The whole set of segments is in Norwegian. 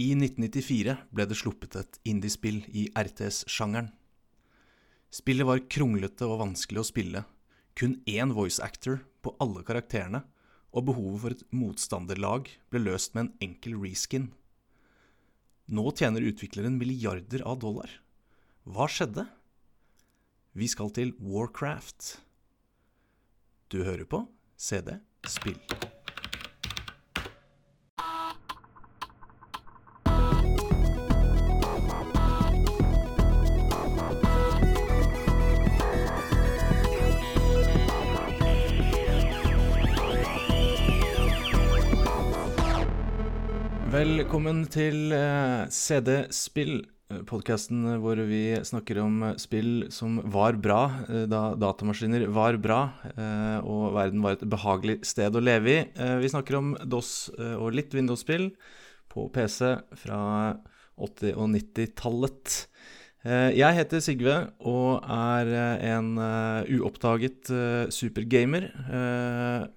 I 1994 ble det sluppet et indiespill i RTS-sjangeren. Spillet var kronglete og vanskelig å spille, kun én voice actor på alle karakterene, og behovet for et motstanderlag ble løst med en enkel reskin. Nå tjener utvikleren milliarder av dollar. Hva skjedde? Vi skal til Warcraft. Du hører på CD Spill. Velkommen til eh, CD Spill, podkasten hvor vi snakker om spill som var bra eh, da datamaskiner var bra eh, og verden var et behagelig sted å leve i. Eh, Vi snakker om DOS eh, og litt Windows-spill på PC fra 80- og 90-tallet. Eh, Jeg heter Sigve og er eh, en eh, uoppdaget supergamer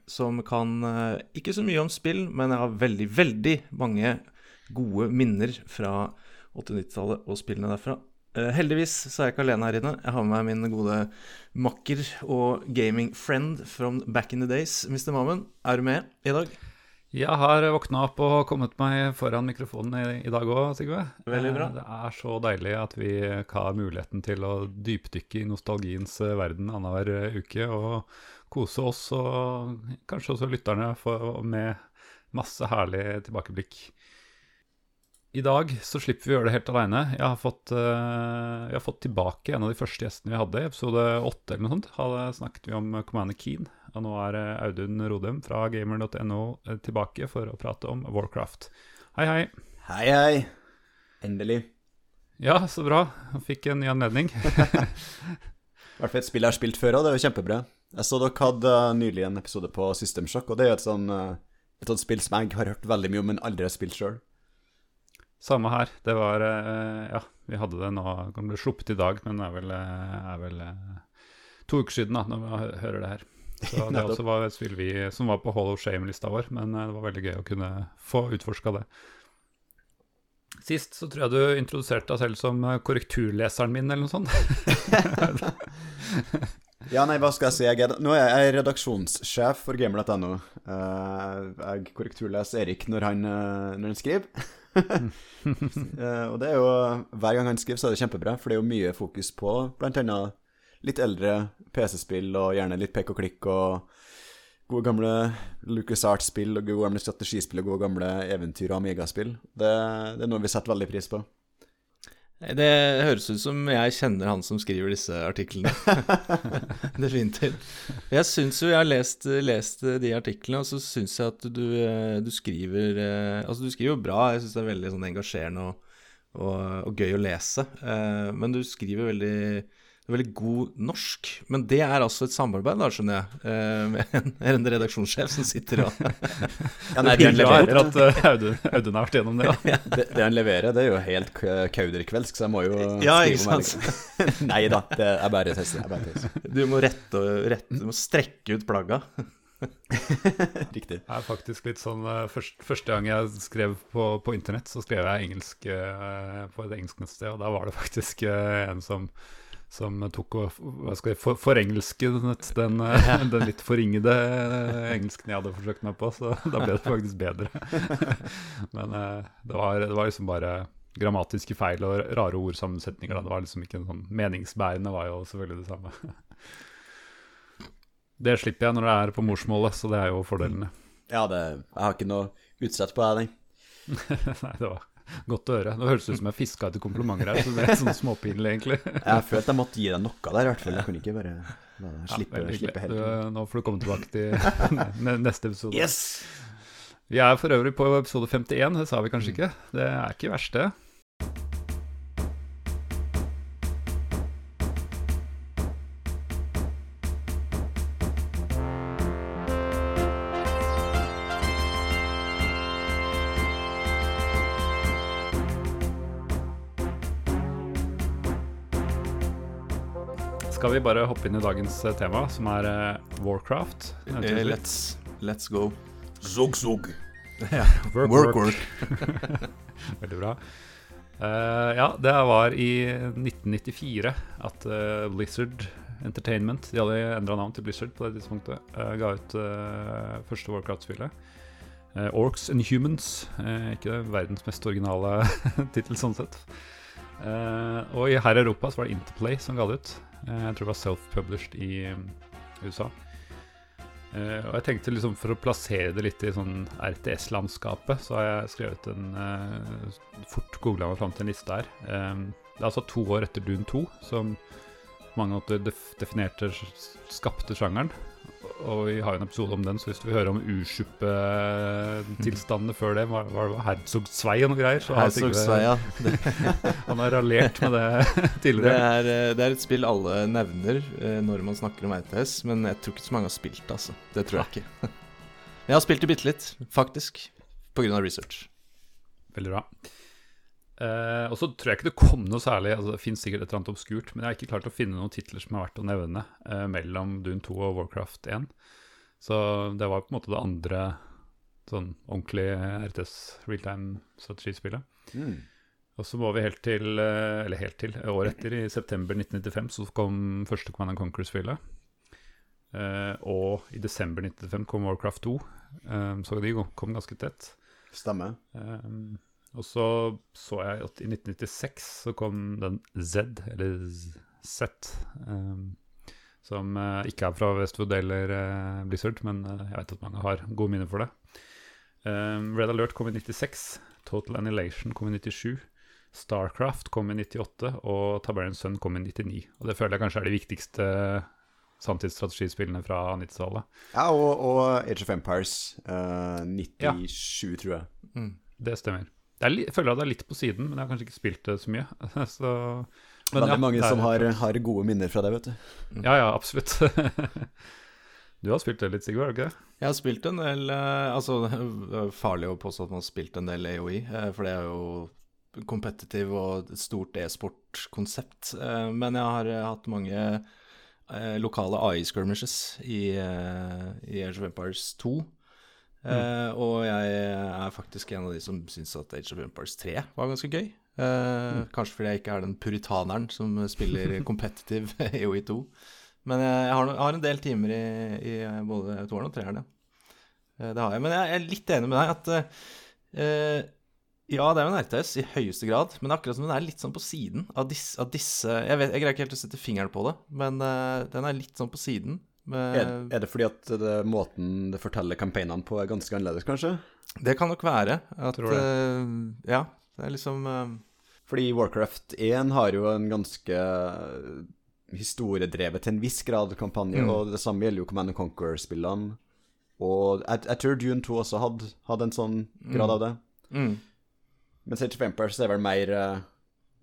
som kan ikke så mye om spill, men jeg har veldig, veldig mange gode minner fra 80-90-tallet og spillene derfra. Heldigvis så er jeg ikke alene her inne. Jeg har med meg min gode makker og gaming friend from back in the days, Mr. Mammen. Er du med i dag? Jeg har våkna opp og kommet meg foran mikrofonen i, i dag òg, Sigve. Veldig bra. Eh, Det er så deilig at vi har muligheten til å dypdykke i nostalgiens eh, verden annenhver eh, uke. Og kose oss, og kanskje også lytterne, for, med masse herlig tilbakeblikk. I dag så slipper vi å gjøre det helt aleine. Jeg har fått, eh, jeg har fått tilbake en av de første gjestene vi hadde. I episode åtte eller noe sånt hadde snakket vi om Commander Keen. Og nå er eh, Audun Rodem fra gamer.no eh, tilbake for å prate om Warcraft. Hei, hei. Hei, hei. Endelig. Ja, så bra. Fikk en ny anledning. I hvert fall et spill jeg har spilt før, òg. det er jo kjempebra. Jeg så dere hadde uh, nylig en episode på System Shock, og det er jo et uh, et sånt spill som jeg har hørt veldig mye om, men aldri har spilt sjøl. Samme her. Det var eh, Ja, vi hadde det nå. Det ble sluppet i dag, men det er vel, eh, er vel eh, to uker siden da, når vi hører det her. Så det også var et spill vi, som var på Hall of Shame-lista vår, men det var veldig gøy å kunne få utforska det. Sist så tror jeg du introduserte deg selv som korrekturleseren min, eller noe sånt. Ja, nei, hva skal jeg si? Jeg er, nå er jeg redaksjonssjef for gamer.no. Jeg korrekturleser Erik når han, når han skriver. Eh, og det er jo Hver gang han skriver, så er det kjempebra, for det er jo mye fokus på annet litt eldre PC-spill, og gjerne litt pek og klikk, og gode gamle Lucas Art-spill, og gode gamle strategispill, og gode gamle eventyr- og Amiga-spill. Det, det er noe vi setter veldig pris på. Det høres ut som jeg kjenner han som skriver disse artiklene. Definitivt. Jeg syns jo jeg har lest, lest de artiklene, og så syns jeg at du, eh, du skriver eh, Altså, du skriver jo bra. Jeg syns det er veldig sånn engasjerende og, og, og gøy å lese. Eh, Men du skriver veldig det er veldig god norsk, men det er altså et samarbeid, da, skjønner jeg, eh, med en, en redaksjonssjef som sitter og Ja, nei, det Hyggelig leverer, at eh, Audun, Audun har vært gjennom det. Ja. det, det han leverer, det er jo helt k- kauderkveldsk, så jeg må jo Ja, skrive meg liksom. Nei da, det er bare. Jeg. Du må rette, og- rette Du må strekke ut plagga. Riktig. Det er faktisk litt sånn eh, først, Første gang jeg skrev på, på internett, så skrev jeg engelsk eh, på et engelsk nettsted, og da var det faktisk eh, en som, som tok og jeg, for, forengelsket den, eh, den litt forringede eh, engelsken jeg hadde forsøkt meg på, så da ble det faktisk bedre. Men eh, det, var, det var liksom bare grammatiske feil og rare ordsammensetninger. Det var liksom ikke en sånn Meningsbærende var jo selvfølgelig det samme. Det slipper jeg når det er på morsmålet, så det er jo fordelene. Ja, det, jeg har ikke noe utsett på deg, nei. Nei, det var godt å høre. Nå høres det ut som jeg fiska etter komplimenter her, så det er sånn småpinlig, egentlig. Jeg følte jeg måtte gi deg noe der, i hvert fall. Jeg kunne ikke bare slippe, ja, slippe helt. Du, nå får du komme tilbake til neste episode. Yes! Vi er for øvrig på episode 51, det sa vi kanskje ikke. Det er ikke verst, det. Vi bare hoppe inn i dagens eh, tema, som er eh, Warcraft? Eh, Let's, let's go. Zog, zog. Work, Work, work. work. Veldig bra. Uh, ja, det var i 1994 at uh, Blizzard Entertainment De hadde endra navn til Blizzard på det tidspunktet. Uh, ga ut første Warcraft-spillet. Orcs and Humans. ikke det verdens mest originale tittel, sånn sett. Og her i Europa så var det Interplay som ga det ut. jeg tror det var self-published i USA. Uh, og jeg tenkte liksom For å plassere det litt i sånn RTS-landskapet, så har jeg skrevet en uh, Fort googla meg fram til en liste her. Um, det er altså to år etter Dune 2, som mange måter def definerte skapte sjangeren og vi har jo en episode om den, så hvis du vil høre om ursuppetilstandene før det, var, var det Herzog Svei og noe greier? Så Herzog Svei, ja. han har raljert med det tidligere. Det er, eh, det er, et spill alle nevner eh, når man snakker om RTS, men jeg tror ikke så mange har spilt det, altså. Det tror jeg ikke. Jeg har spilt det bitte litt, faktisk, pga. research. Veldig bra. Uh, og så tror jeg ikke det kom noe særlig altså Det finnes sikkert et eller annet obskurt, men jeg har ikke klart å finne noen titler som er verdt å nevne uh, mellom Dune 2 og Warcraft 1. Så det var på en måte det andre sånn ordentlig RTS realtime-strategispillet. Mm. Og så må vi helt til, uh, eller helt til, året etter, i september 1995, så kom første Command Conquer-spillet. og i desember 1995 kom Warcraft 2, så de kom ganske tett. Stemmer. Og så så jeg at i 1996 så kom den Z, eller Z, um, som uh, ikke er fra Westwood eller uh, Blizzard, men uh, jeg vet at mange har gode minner for det. Um, Red Alert kom i 96, Total Annihilation kom i 97. Starcraft kom i 98, og Tabarian Sun kom i 99. Og det føler jeg kanskje er de viktigste samtidsstrategispillene fra 90-tallet. Ja, og, og, Age of Empires. 97, ja. tror jeg. Mm, det stemmer. Jeg føler at det er litt på siden, men jeg har kanskje ikke spilt det så mye. så, men, Veldig ja, mange som har, har, gode minner fra det, vet du. Ja, ja, absolutt. du har spilt det litt, Sigurd, har du ikke det? Jeg har spilt en del eh, Altså, det er farlig å påstå at man har spilt en del AOE, eh, for det er jo kompetitiv og et stort e-sport-konsept. Eh, men jeg har hatt mange lokale AI-skirmishes i, i Age of Empires 2. Uh, og jeg er faktisk en av de som syns at Age of Empires 3 var ganske gøy. Uh, mm. Kanskje fordi jeg ikke er den puritaneren som spiller competitive EOI2. Men jeg har, jeg har, en del timer i, i både toeren og treeren, ja. Uh, det har jeg. Men jeg er litt enig med deg at ja, det er jo en RTS i høyeste grad, men akkurat som den er litt sånn på siden av disse, av disse jeg, vet, jeg, greier ikke helt å sette fingeren på det, men den er litt sånn på siden er, er, det fordi at det, måten det forteller campaignene på, er ganske annerledes, kanskje? Det kan nok være. At, uh, ja, det er liksom uh... Fordi Warcraft 1 har jo en ganske historiedrevet til en viss grad kampanje, mm. og det samme gjelder jo Command Conquer-spillene. Og jeg, jeg, tror Dune 2 også hadde, hadde en sånn grad mm. av det. Mm. Men Sage of Empires er vel mer uh,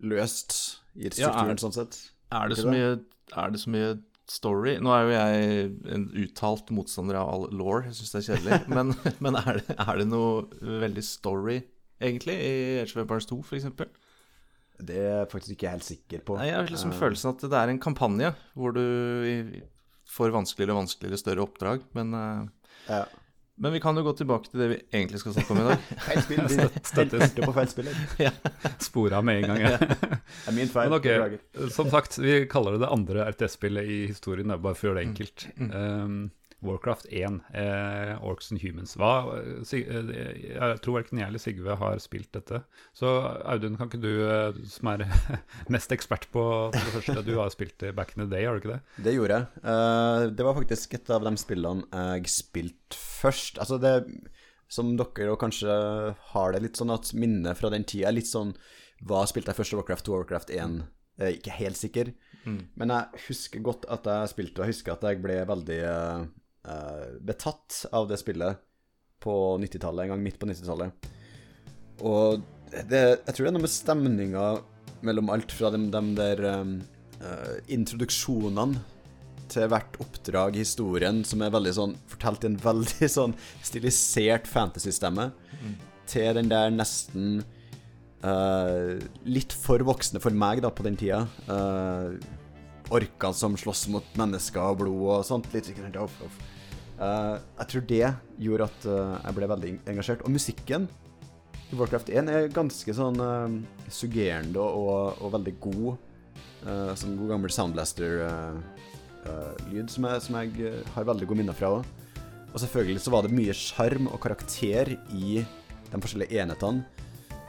løst i strukturen, ja, er, sånn sett. Er det, så mye, er det så mye story Nå er jo jeg en uttalt motstander av all law, jeg syns det er kjedelig. men, men er, det, er, det, noe veldig story, egentlig, i Age of Empires 2, f.eks.? Det er jeg faktisk ikke helt sikker på. Nei, Jeg har liksom uh, følelsen at det er en kampanje hvor du får vanskeligere og vanskeligere større oppdrag, men uh, ja. Men vi kan jo gå tilbake til det vi egentlig skal snakke om i dag. feil spill. Vi på feil spiller. ja. Spora med en gang. Ja. Det er min feil. Men okay, som sagt, vi kaller det det andre RTS-spillet i historien, bare for å gjøre det enkelt. Mm. Um, Warcraft 1, eh, Orcs and Humans. Hva, Sig, eh, jeg tror verken jeg eller Sigve har spilt dette. Så Audun, kan ikke du, eh, som er mest ekspert på det første, du har spilt det back in the day, har du ikke det? Det gjorde jeg. Uh, det var faktisk et av de spillene jeg spilte først. Altså det Som dere og kanskje har det litt sånn at minnet fra den tida er litt sånn Hva spilte jeg først? Warcraft 2 Warcraft 1? Jeg er ikke helt sikker. Mm. Men jeg husker godt at jeg spilte, og jeg husker at jeg ble veldig uh, uh, betatt av det spillet på 90-tallet, en gang midt på 90-tallet. Og det, jeg tror det er noe med stemninga mellom alt fra de, de der um, uh, introduksjonene til hvert oppdrag i historien, som er veldig sånn fortalt i en veldig sånn stilisert fantasy-stemme, mm. til den der nesten uh, litt for voksne for meg, da, på den tida. Uh, orkene som slåss mot mennesker og blod og sånt. Litt sikkert off, off. Uh, jeg tror det gjorde at uh, jeg ble veldig engasjert. Og musikken i Warcraft 1 er ganske sånn uh, suggerende og, og, veldig god. Uh, sånn god gammel Soundblaster-lyd som, som, jeg har veldig gode minner fra òg. Og selvfølgelig så var det mye sjarm og karakter i de forskjellige enhetene.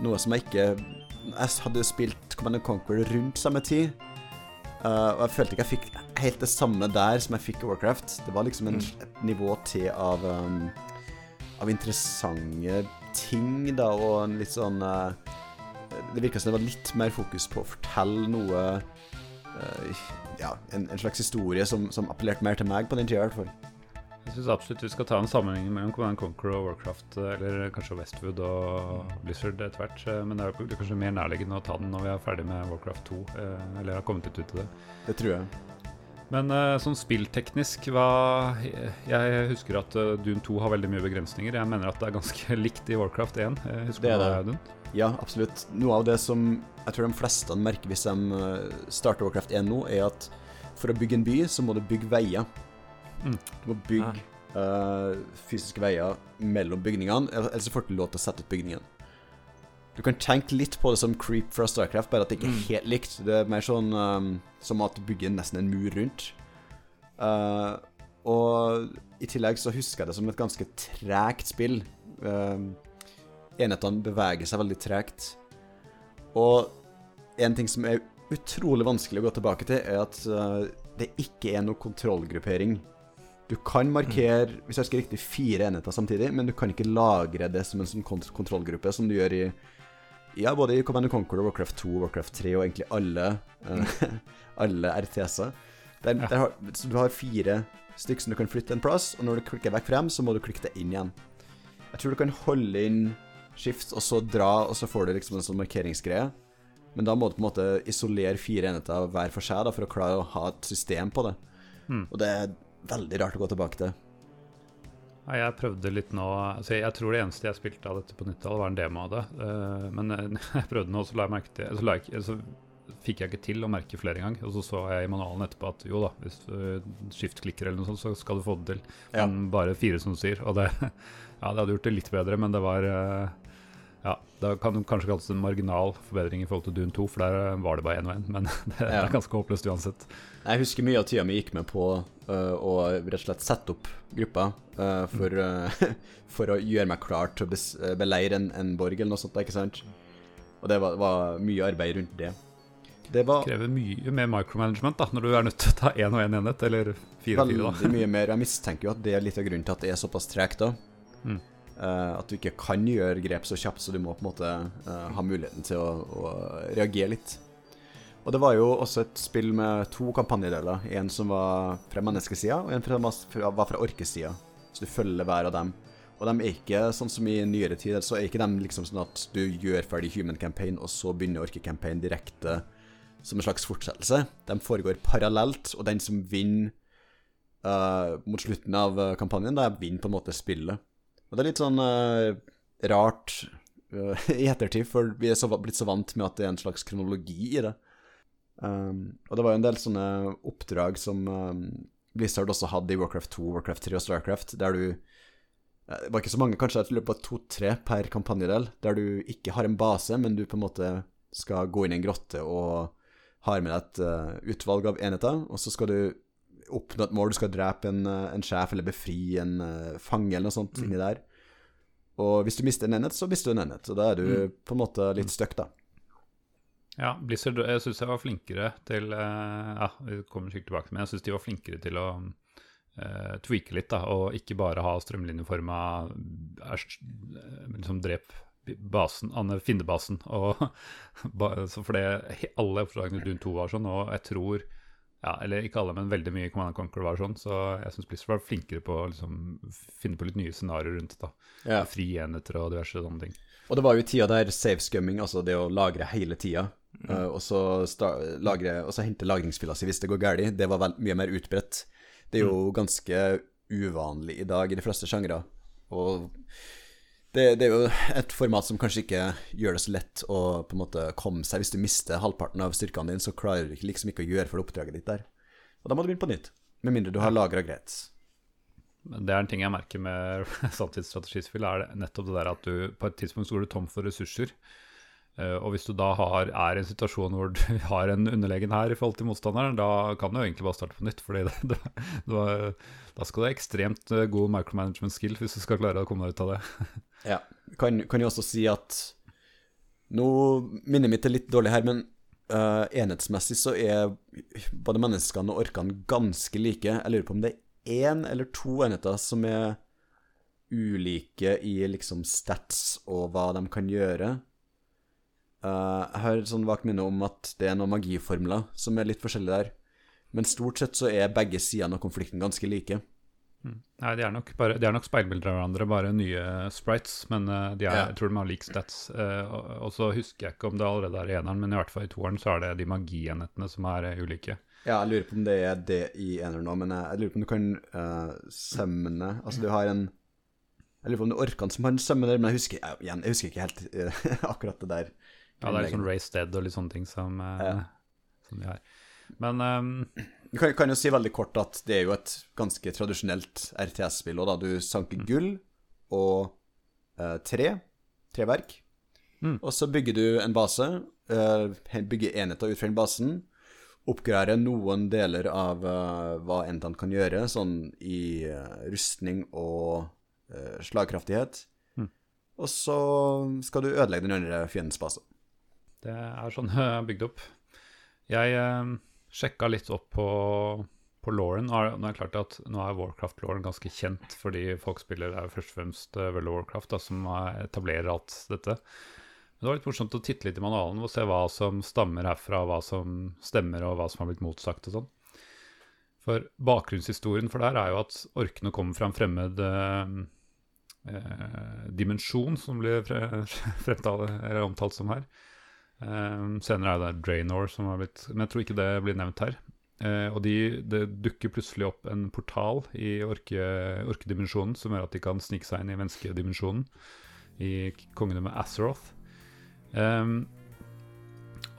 Noe som jeg ikke Jeg hadde jo spilt Command Conquer rundt samme tid. Og jeg følte ikke jeg fikk helt det samme der som jeg fikk i Warcraft. Det var liksom en, mm. et nivå til av um, av interessante ting, da, og en litt sånn uh, Det virka som det var litt mer fokus på å fortelle noe uh, Ja, en, en, slags historie som, som, appellerte mer til meg på den tida, i hvert fall. Jeg syns absolutt vi skal ta en sammenheng mellom Command Conquer og Warcraft, eh, eller kanskje Westwood og Blizzard etter hvert. Men det er kanskje mer nærliggende å ta den når vi er ferdig med Warcraft 2, eller har kommet ut til det. Det tror jeg. Men uh, sånn spillteknisk hva Jeg husker at uh, Dune 2 har veldig mye begrensninger. Jeg mener at det er ganske likt i Warcraft 1. Husker det er det. Dune? Ja, absolutt. Noe av det som jeg tror de fleste merker hvis de eh, starter Warcraft 1 nå, er at for å bygge en by, så må du bygge veier. Mm. Du må bygge uh, fysiske veier mellom bygningene, ellers får du ikke lov til å sette ut bygningen. Du kan tenke litt på det som Creep fra Starcraft, bare at det ikke er mm. helt likt. Det er mer sånn um, som at du bygger nesten en mur rundt. Uh, og i tillegg så husker jeg det som et ganske tregt spill. Uh, enhetene beveger seg veldig tregt. Og en ting som er utrolig vanskelig å gå tilbake til, er at uh, det ikke er noe kontrollgruppering. Du kan markere hvis jeg husker riktig, fire enheter samtidig, men du kan ikke lagre det som en sånn kontrollgruppe, som du gjør i ja, både i Command Conquer Warcraft 2, Warcraft 3 og egentlig alle, uh, alle RTS-er. Ja. Så du har fire stykker som du kan flytte en plass, og når du klikker vekk frem, så må du klikke det inn igjen. Jeg tror du kan holde inn skift, og så dra, og så får du liksom en sånn markeringsgreie. Men da må du på en måte isolere fire enheter hver for seg da, for å klare å ha et system på det. Mm. Og det er veldig rart å gå tilbake til. Ja, jeg prøvde litt nå altså Jeg tror det eneste jeg spilte av dette på 90-tallet, var en demo av det. Uh, men uh, jeg prøvde nå, så la jeg merke til så, jeg, så, fikk jeg ikke til å merke flere ganger. Og så så jeg i manualen etterpå at jo da, hvis du skift-klikker eller noe sånt, så skal du få det til. Ja. Men bare fire, som du sier. Og det, ja, det hadde gjort det litt bedre, men det var uh, ja, det kan kanskje kalles en marginal forbedring i forhold til Dune 2, for der var det bare én og én. Men det, ja. er ganske håpløst uansett. Jeg husker mye av tida mi gikk med på uh, å rett og slett sette opp grupper uh, for, uh, for, å gjøre meg klar til å beleire en, en, borg eller noe sånt. ikke sant? Og det var, var mye arbeid rundt det. Det var, krever mye mer micromanagement da, når du er nødt til å ta én og én en enhet, eller fire og fire. Mye mer. Jeg mistenker jo at det er litt av grunnen til at det er såpass tregt. Mm. Uh, at du ikke kan gjøre grep så kjapt, så du må på en måte uh, ha muligheten til å, å, reagere litt. Og det var jo også et spill med to kampanjedeler. En som var fra menneskesida, og en som var fra orkesida. Så du følger hver av dem. Og de er ikke sånn som i nyere tid, så er ikke de liksom sånn at du gjør ferdig human campaign, og så begynner orke-campaign direkte som en slags fortsettelse. De foregår parallelt, og den som vinner uh, mot slutten av kampanjen, da vinner på en måte spillet. Og det er litt sånn uh, rart uh, i ettertid, for vi er så, blitt så vant med at det er en slags kronologi i det. Um, og det var jo en del sånne oppdrag som um, Blizzard også hadde i Warcraft 2, Warcraft 3 og Starcraft, der du Det var ikke så mange, kanskje et løpet av to-tre per kampanjedel, der du ikke har en base, men du på en måte skal gå inn i en grotte og har med deg et uh, utvalg av enheter, og så skal du oppnå et mål, du skal drepe en, eh, en sjef eller befri en uh, fange eller noe sånt mm. inni der. Og hvis du mister en enhet, så mister du en enhet. Og da er du mm. på en måte litt stuck, da. Ja, Blizzard jeg syns jeg var flinkere til uh, Ja, vi kommer sikkert tilbake, men jeg syns de var flinkere til å uh, tweake litt, da, og ikke bare ha strømlinjeforma liksom drep basen, finnebasen. Og, så for det, alle oppdragene Dune 2 var sånn, og jeg tror ja, eller ikke alle, men veldig mye Command Conquer var sånn. Så jeg syns Blizzard var flinkere på å liksom, finne på litt nye scenarioer rundt det. Ja. Fri enheter og diverse sånne ting. Og det var jo tida der safe scumming, altså det å lagre hele tida, mm. uh, og, så lagre, og så hente lagringsfila si hvis det går galt, det var vel, mye mer utbredt. Det er jo mm. ganske uvanlig i dag i de fleste sjangre. Og det, det, er jo et format som kanskje ikke gjør det så lett å på en måte komme seg. Hvis du mister halvparten av styrkene dine, så klarer du liksom ikke å gjøre for oppdraget ditt der. Og da må du begynne på nytt. Med mindre du har lagra greit. det er en ting jeg merker med sanntidsstrategispill, er det nettopp det der at du på et tidspunkt så går du tom for ressurser. Uh, og hvis du da har, er i en situasjon hvor du har en underlegen her i forhold til motstanderen, da kan du jo egentlig bare starte på nytt. fordi det, det, det, da skal du ha ekstremt eh, god micromanagement skill hvis du skal klare å komme deg ut av det. ja, kan, kan jo også si at Nå minner mitt er litt dårlig her, men uh, enhetsmessig så er både menneskene og orkene ganske like. Jeg lurer på om det er én eller to enheter som er ulike i liksom stats og hva de kan gjøre. Uh, jeg har sånn vagt minne om at det er noen magiformler som er litt forskjellige der. Men stort sett så er begge sidene av konflikten ganske like. Mm. Nei, de er, nok bare, de er nok speilbilder av hverandre, bare nye sprites. Men uh, de er, ja. jeg tror de har lik stats. Uh, og, og, så husker jeg ikke om det allerede er eneren, men i hvert fall i toeren så er det de magienhetene som er ulike. Ja, jeg lurer på om det er det i eneren nå, men jeg, jeg, lurer på om du kan uh, sømne Altså, du har en Jeg lurer på om det er orkene som har en sømmer, men jeg husker, jeg, igjen, jeg husker ikke helt akkurat det der. Ja, det er litt sånn Race Dead og litt sånne ting som, uh, ja. som de har. Men um, Du kan, kan, jo si veldig kort at det er jo et ganske tradisjonelt RTS-spill òg, da. Du sanker mm. gull og uh, tre. Treverk. Mm. Og så bygger du en base. Uh, bygger enheter ut fra den basen. Oppgraderer noen deler av uh, hva enhetene kan gjøre, sånn i rustning og slagkraftighet. Mm. Og så skal du ødelegge den andre fiendens base. Det er sånn jeg har bygd opp. Jeg eh, sjekka litt opp på, på Lauren. Nå er, er det klart at nå er Warcraft-Lauren ganske kjent fordi folk spiller er først og fremst uh, World of Warcraft, da, som etablerer alt dette. Men det var litt morsomt å titte litt i manualen og se hva som stammer herfra, hva som stemmer, og hva som har blitt motsagt og sånn. For bakgrunnshistorien for det her er jo at orkene kommer fra en fremmed eh, eh, dimensjon, som blir fre omtalt som her. Um, senere er det Draenor som har blitt Men jeg tror ikke det blir nevnt her. Uh, og de, det dukker plutselig opp en portal i orke, orkedimensjonen som gjør at de kan snike seg inn i menneskedimensjonen i kongedømmet Azeroth. Um,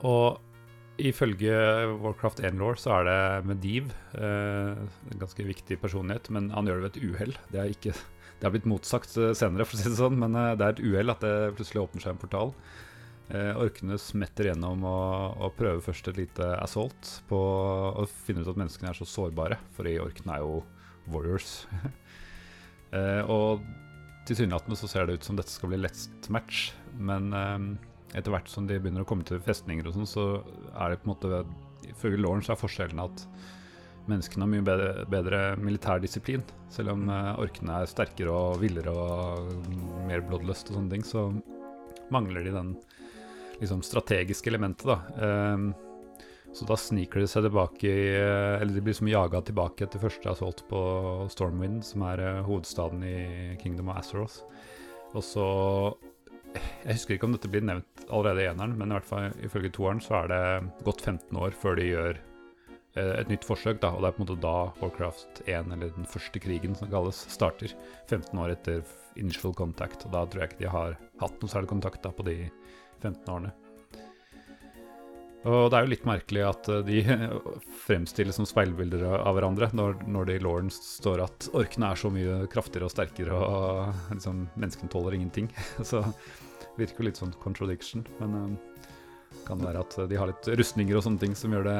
og ifølge Warcraft 1-law så er det Mediv uh, en ganske viktig personlighet, men han gjør det ved et uhell. Det, det har blitt motsagt senere, for å si det sånn, men det er et uhell at det plutselig åpner seg en portal. Eh, orkene smetter gjennom og, og, prøver først et lite assault på å finne ut at menneskene er så sårbare, fordi orkene er jo warriors. eh, og tilsynelatende så ser det ut som dette skal bli lett match, men eh, etter hvert som de begynner å komme til festninger og sånn, så er det på en måte Ifølge så er forskjellen at menneskene har mye bedre, bedre militær disiplin. Selv om orkene er sterkere og villere og mer bloodlust og sånne ting, så mangler de den liksom, strategiske elementet. da. Um, så da sniker de seg tilbake i eh, Eller de blir som jaga tilbake etter første assault på Stormwind, som er uh, hovedstaden i Kingdom of Azeroth. Og så Jeg husker ikke om dette blir nevnt allerede i eneren, men i hvert fall ifølge toeren så er det gått 15 år før de gjør uh, et nytt forsøk, da. Og det er på en måte da Warcraft 1, eller den første krigen som kalles, starter. 15 år etter initial contact. Og da tror jeg ikke de har hatt noe særlig kontakt da på de 15-årene. Og det er jo litt merkelig at eh, de fremstilles som speilbilder av hverandre, når, når det i Lauren står at orkene er så mye kraftigere og sterkere, og liksom, menneskene tåler ingenting. Så det virker jo litt sånn contradiction. Men um, kan være at de har litt rustninger og sånne ting som gjør det,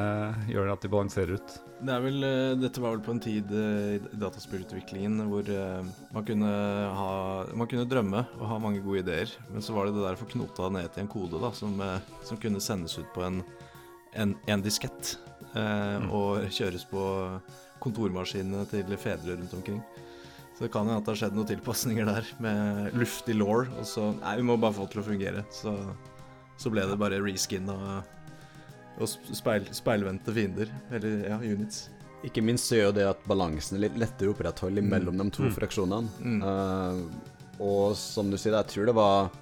gjør det at de balanserer ut. Det vel, eh, dette var vel på en tid eh, i dataspillutviklingen hvor eh, man kunne, ha, man kunne drømme og ha mange gode ideer, men så var det det der å få knota ned til en kode da, som, som kunne sendes ut på en, en, en diskett eh, mm. og kjøres på kontormaskinene til fedre rundt omkring. Så det kan hende at det har skjedd noen tilpasninger der med luftig law, og så Nei, vi må bare få det til å fungere. Så så ble det bare reskin og speil, speilvendte fiender, eller ja, units. Ikke minst så gjør det at balansen er litt lettere å opprettholde mm. mellom de to mm. fraksjonene. Mm. Uh, og som du sier, jeg tror det var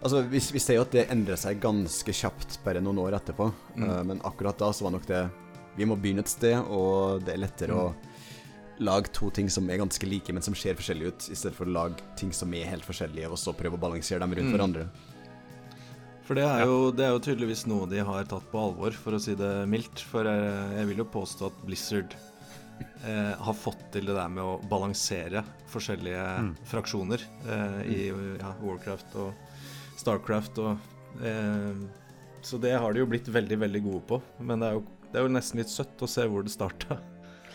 Altså, vi, vi ser jo at det endrer seg ganske kjapt bare noen år etterpå, mm. uh, men akkurat da så var nok det Vi må begynne et sted, og det er lettere å mm. lage to ting som er ganske like, men som ser forskjellige ut, i stedet for å lage ting som er helt forskjellige, og så prøve å balansere dem rundt mm. hverandre. For det er, jo, det er, jo, tydeligvis noe de har tatt på alvor, for å si det mildt. For jeg, jeg vil jo påstå at Blizzard eh, har fått til det der med å balansere forskjellige Mm. fraksjoner eh, i ja, Warcraft og Starcraft og eh, Så det har de jo blitt veldig, veldig gode på. Men det er jo, det er jo nesten litt søtt å se hvor det starta.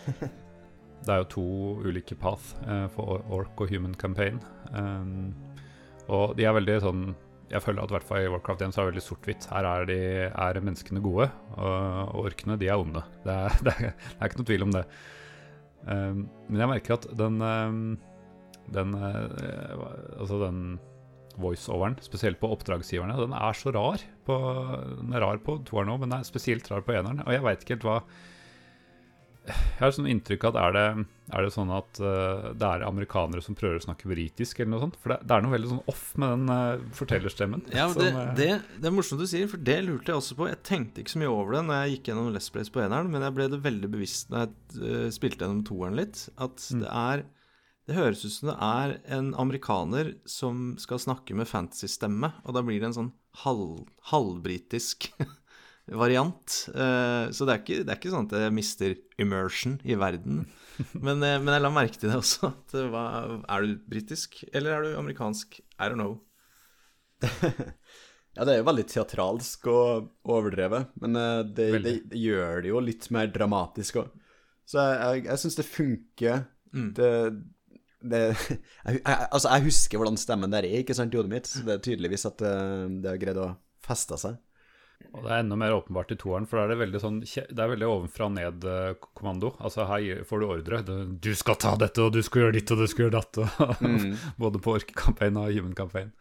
Det er jo to ulike path eh, for Ork og Human Campaign. Um, og de er veldig sånn Jeg føler at i hvert fall i Warcraft 1 så er det veldig sort-hvitt. Her er, de, er menneskene gode, og, og orkene de er onde. Det er, det, er, det er ikke noe tvil om det. Um, men jeg merker at den um, den, eh, altså den voiceoveren, spesielt på oppdragsgiverne, den er så rar. På, den er rar på toeren òg, men den er spesielt rar på eneren. Og jeg veit ikke helt hva Jeg har sånn inntrykk av at er det, er det sånn at uh, det er amerikanere som prøver å snakke britisk, eller noe sånt? For det, det er noe veldig sånn off med den uh, fortellerstemmen. Ja, det, som, uh... det, det er morsomt du sier, for det lurte jeg også på. Jeg tenkte ikke så mye over det når jeg gikk gjennom Let's Plays på eneren, men jeg ble det veldig bevisst når jeg spilte gjennom toeren litt, at Mm. det er Det høres ut som det er en amerikaner som skal snakke med fantasy-stemme, og da blir det en sånn halv, halvbritisk variant. Eh, så det er, ikke, det er ikke sånn at jeg mister immersion i verden. Men, eh, men jeg la merke til det også. At hva, er du britisk, eller er du amerikansk? I don't know. Ja, det er jo veldig teatralsk og overdrevet, men eh, det, det, det gjør det jo litt mer dramatisk òg. Så jeg, jeg, jeg syns det funker. Mm. Det, det jeg, jeg, Altså, jeg husker hvordan stemmen der er, ikke sant, i hodet mitt, så det er tydeligvis at det, det har greid å feste seg. Og det er enda mer åpenbart i toeren, for da er det veldig sånn Det er veldig ovenfra og ned-kommando. Altså her får du ordre. Du- skal ta dette, og du skal gjøre ditt, og du skal gjøre datt. Og Både på orkecampaign og human campaign.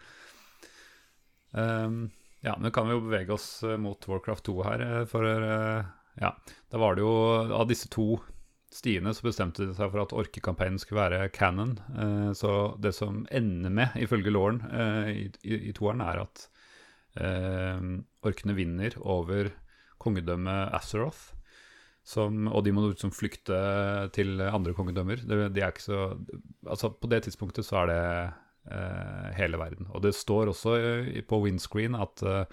Um, ja, men kan vi jo bevege oss eh, mot Warcraft 2 her, eh, for eh, ja, da var det jo Av disse to stiene så bestemte de seg for at orkecampaignen skulle være canon. Eh, så det som ender med, ifølge Lauren eh, i, i, i toeren, er at eh, orkene vinner over kongedømmet Azeroth. Som, og de må liksom flykte til andre kongedømmer. Det, de er ikke så Altså, på det tidspunktet så er det eh, hele verden. Og det står også eh, på windscreen at eh,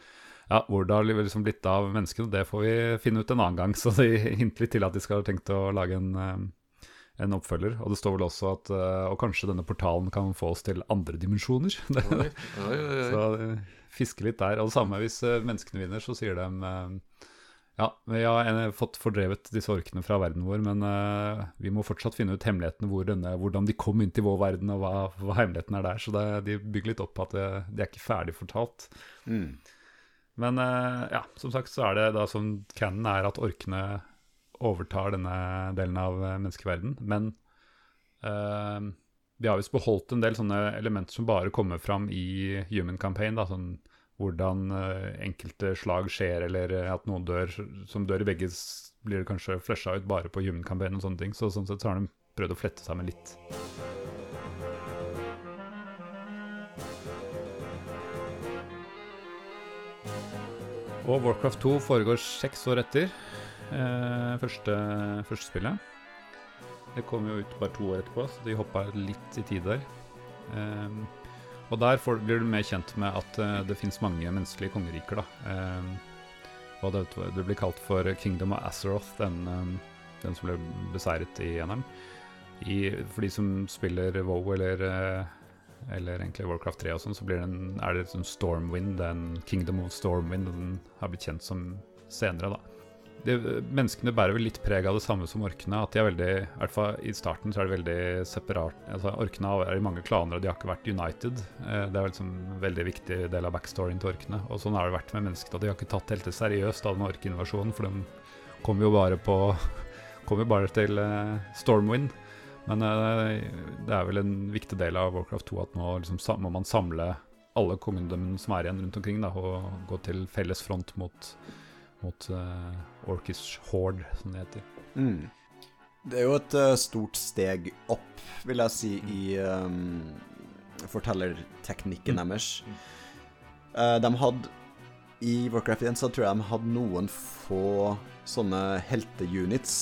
ja, hvor det har liksom blitt av menneskene, det får vi finne ut en annen gang. Så de hinter litt til at de skal ha tenkt å lage en, eh, en oppfølger. Og det står vel også at eh, Og kanskje denne portalen kan få oss til andre dimensjoner. Oi, oi, oi, oi. så de fisker litt der. Og det samme hvis eh, menneskene vinner, så sier de eh, ja, vi har eh, fått fordrevet disse orkene fra verden vår, men uh, vi må fortsatt finne ut hemmelighetene, hvor denne, hvordan de kom inn til vår verden, og hva, hva hemmeligheten er der. Så det, de bygger litt opp på at det, det er ikke ferdig fortalt. Mm. Men uh, ja, som sagt så er det da som canon er at orkene overtar denne delen av menneskeverdenen, menneskeverden. Men vi har visst beholdt en del sånne elementer som bare kommer fram i Human Campaign. da, sånn hvordan eh, enkelte slag skjer, eller eh, at noen dør som dør i begge, blir det kanskje flasha ut bare på Human Campaign og sånne ting. Så sånn sett så har de prøvd å flette sammen litt. Og Warcraft 2 foregår seks år etter eh, første, første spillet. Det kom jo ut bare to år etterpå, så de hoppa litt i tid der. Um, og der får, blir du mer kjent med at uh, det fins mange menneskelige kongeriker. da. Um, og det, det blir kalt for Kingdom of Azeroth, den, um, den som ble beseiret i eneren. For de som spiller WoW eller, eh, eller egentlig Warcraft 3 og sånn, så det en, er det sånn Stormwind, den Kingdom of Stormwind, den har blitt kjent som senere, da. Det, menneskene bærer vel litt preg av det samme som orkene. At de er veldig, i hvert fall i starten så er de veldig separat. Altså, orkene er i mange klaner, og de har ikke vært united. Eh, det er liksom en veldig viktig del av backstoryen til orkene. Og sånn har det vært med menneskene. De har ikke tatt helt det seriøst av den orkeinvasjonen, for de kom jo bare på Kom jo bare til eh, Stormwind. Men eh, det er vel en viktig del av Warcraft 2 at nå liksom, må man samle alle kongedømmene som er igjen rundt omkring, da, og gå til felles front mot, mot uh, Orkish Horde, som det heter. Mm. Det er jo et uh, stort steg opp, vil jeg si, i um, fortellerteknikken deres. Uh, de hadde I Warcraft 1 så tror jeg de hadde noen få sånne helteunits.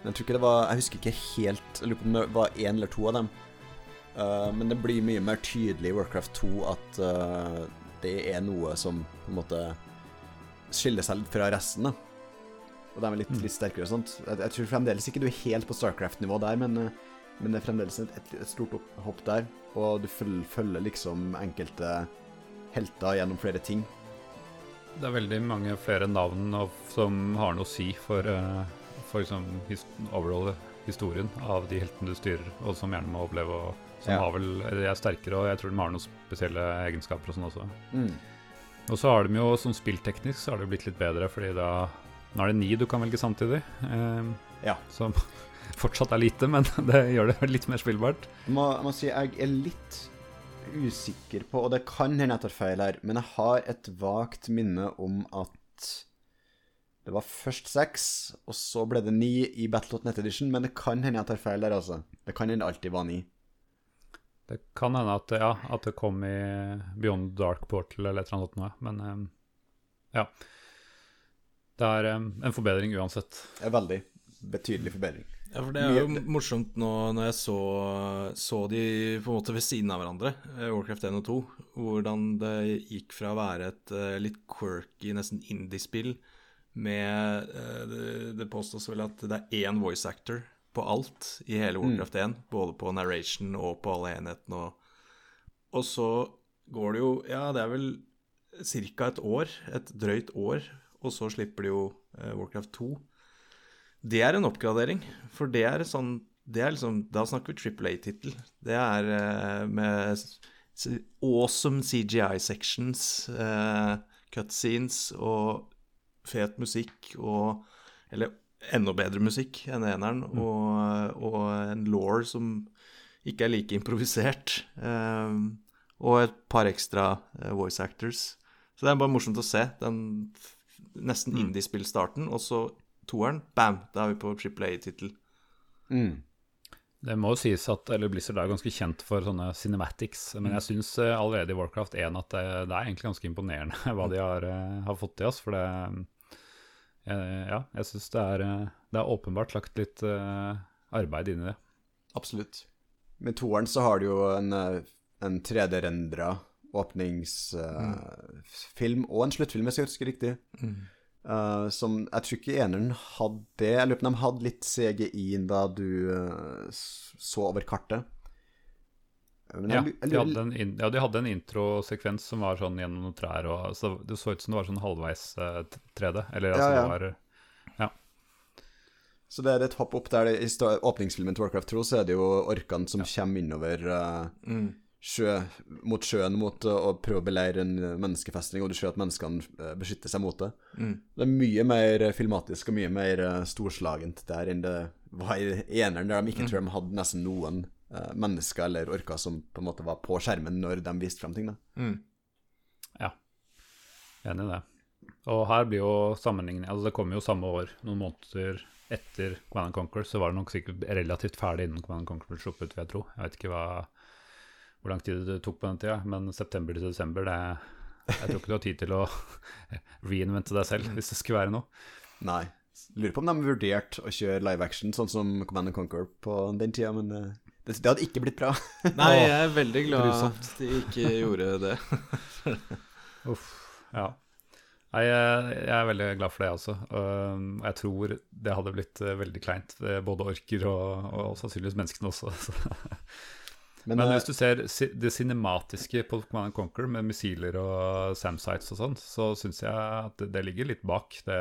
Men jeg tror ikke det var Jeg husker ikke helt Jeg lurer på om det var én eller to av dem. Uh, men det blir mye mer tydelig i Warcraft 2 at eh, det er noe som på en måte skiller seg litt fra resten. da og de er litt, litt sterkere og sånt. Jeg, jeg, tror fremdeles ikke du er helt på Starcraft-nivå der, men, eh, men, det er fremdeles et, et, et stort hopp der. Og du følger, følger, liksom enkelte helter gjennom flere ting. Det er veldig mange flere navn som har noe å si for, uh, for liksom, his overall historien av de heltene du styrer, og som gjerne må overleve. og som ja. har vel, de er sterkere, og jeg tror de har noen spesielle egenskaper og sånn også. Mm. Og så har de jo, som spillteknisk, så har det blitt litt bedre, fordi da Nå er det ni du kan velge samtidig. Eh, ja. Som fortsatt er lite, men det gjør det litt mer spillbart. Jeg må, jeg må si jeg er litt usikker på, og det kan hende jeg tar feil her, men jeg har et vagt minne om at det var først seks, og så ble det ni i Battle.net Edition, men det kan hende jeg tar feil der, altså. Det kan hende alltid var ni. Det kan hende at, ja, at det kom i Beyond Dark Portal eller et eller annet noe, men um, ja. Det er um, en forbedring uansett. Er veldig betydelig forbedring. Ja, for Det er jo morsomt nå når jeg så, så de på en måte ved siden av hverandre, eh, Warcraft 1 og 2, hvordan det gikk fra å være et uh, litt quirky, nesten indie-spill med det, det påstås vel at det er én voice actor på alt i hele mm. Warcraft 1. Både på narration og på alle enhetene. Og, og så går det jo Ja, det er vel ca. et år, et drøyt år, og så slipper de jo eh, Warcraft 2. Det er en oppgradering, for det er sånn det er liksom, Da snakker vi Triple A-tittel. Det er eh, med awesome CGI sections, eh, cutscenes og fet musikk og Eller enda bedre musikk enn eneren, mm. og, og, en law som ikke er like improvisert. Um, og et par ekstra uh, voice actors. Så det er bare morsomt å se. Den nesten mm. indie-spill-starten, og så toeren. Bam! Da er vi på Triple A-tittel. Mm. Det må jo sies at eller Blizzard er ganske kjent for sånne cinematics, men jeg mm. syns uh, allerede i Warcraft 1 at det, det, er egentlig ganske imponerende hva de har, har fått til oss. For det, Eh, ja, jeg syns det, eh, det, er åpenbart lagt litt uh, arbeid inn i det. Absolutt. Med toeren så har du jo en, en 3D-rendra åpningsfilm mm. og en sluttfilm, hvis jeg husker riktig. Mm. Uh, som jeg tror ikke eneren hadde det. Jeg lurer på om de hadde litt CGI da du så over kartet. Ja, de hadde en, in, ja, de hadde en introsekvens som var sånn gjennom noen trær. Og, så det så ut som det var sånn halvveis uh, 3D. Eller altså, ja, ja. det var Ja. Så det er et hopp opp der det, I åpningsfilmen til Warcraft 2 så er det jo orkene som kommer innover uh, mm. sjø, mot sjøen mot uh, å prøve å beleire en menneskefestning, og du ser at menneskene uh, beskytter seg mot det. Mm. Det er mye mer filmatisk og mye mer storslagent der enn det var i eneren, der de ikke mm. tror de hadde nesten noen mennesker eller orker som på en måte var på skjermen når de viste frem ting. da. Mm. Ja, enig i det. Og her blir jo sammenligning Altså, det kommer jo samme år, noen måneder etter Command Conquer, så var det nok sikkert relativt ferdig innen Command Conquer ble sluppet, vil jeg tro. Jeg vet ikke hva, hvor lang tid det tok på den tida, men september til desember, det Jeg tror ikke du har tid til å reinvente deg selv, hvis det skulle være noe. Nei. Lurer på om de vurderte å kjøre live action sånn som Command Conquer på den tida, men eh, det, det hadde ikke blitt bra. Nei, jeg er veldig glad at de ikke gjorde det. Uff, ja. Nei, jeg, er veldig glad for det, altså. Og jeg tror det hadde blitt eh, veldig kleint. Både orker og, og sannsynligvis menneskene også. Men, Men, hvis eh, du ser det cinematiske på Command Conquer med missiler og Samsites og sånn, så syns jeg at det, det, ligger litt bak. Det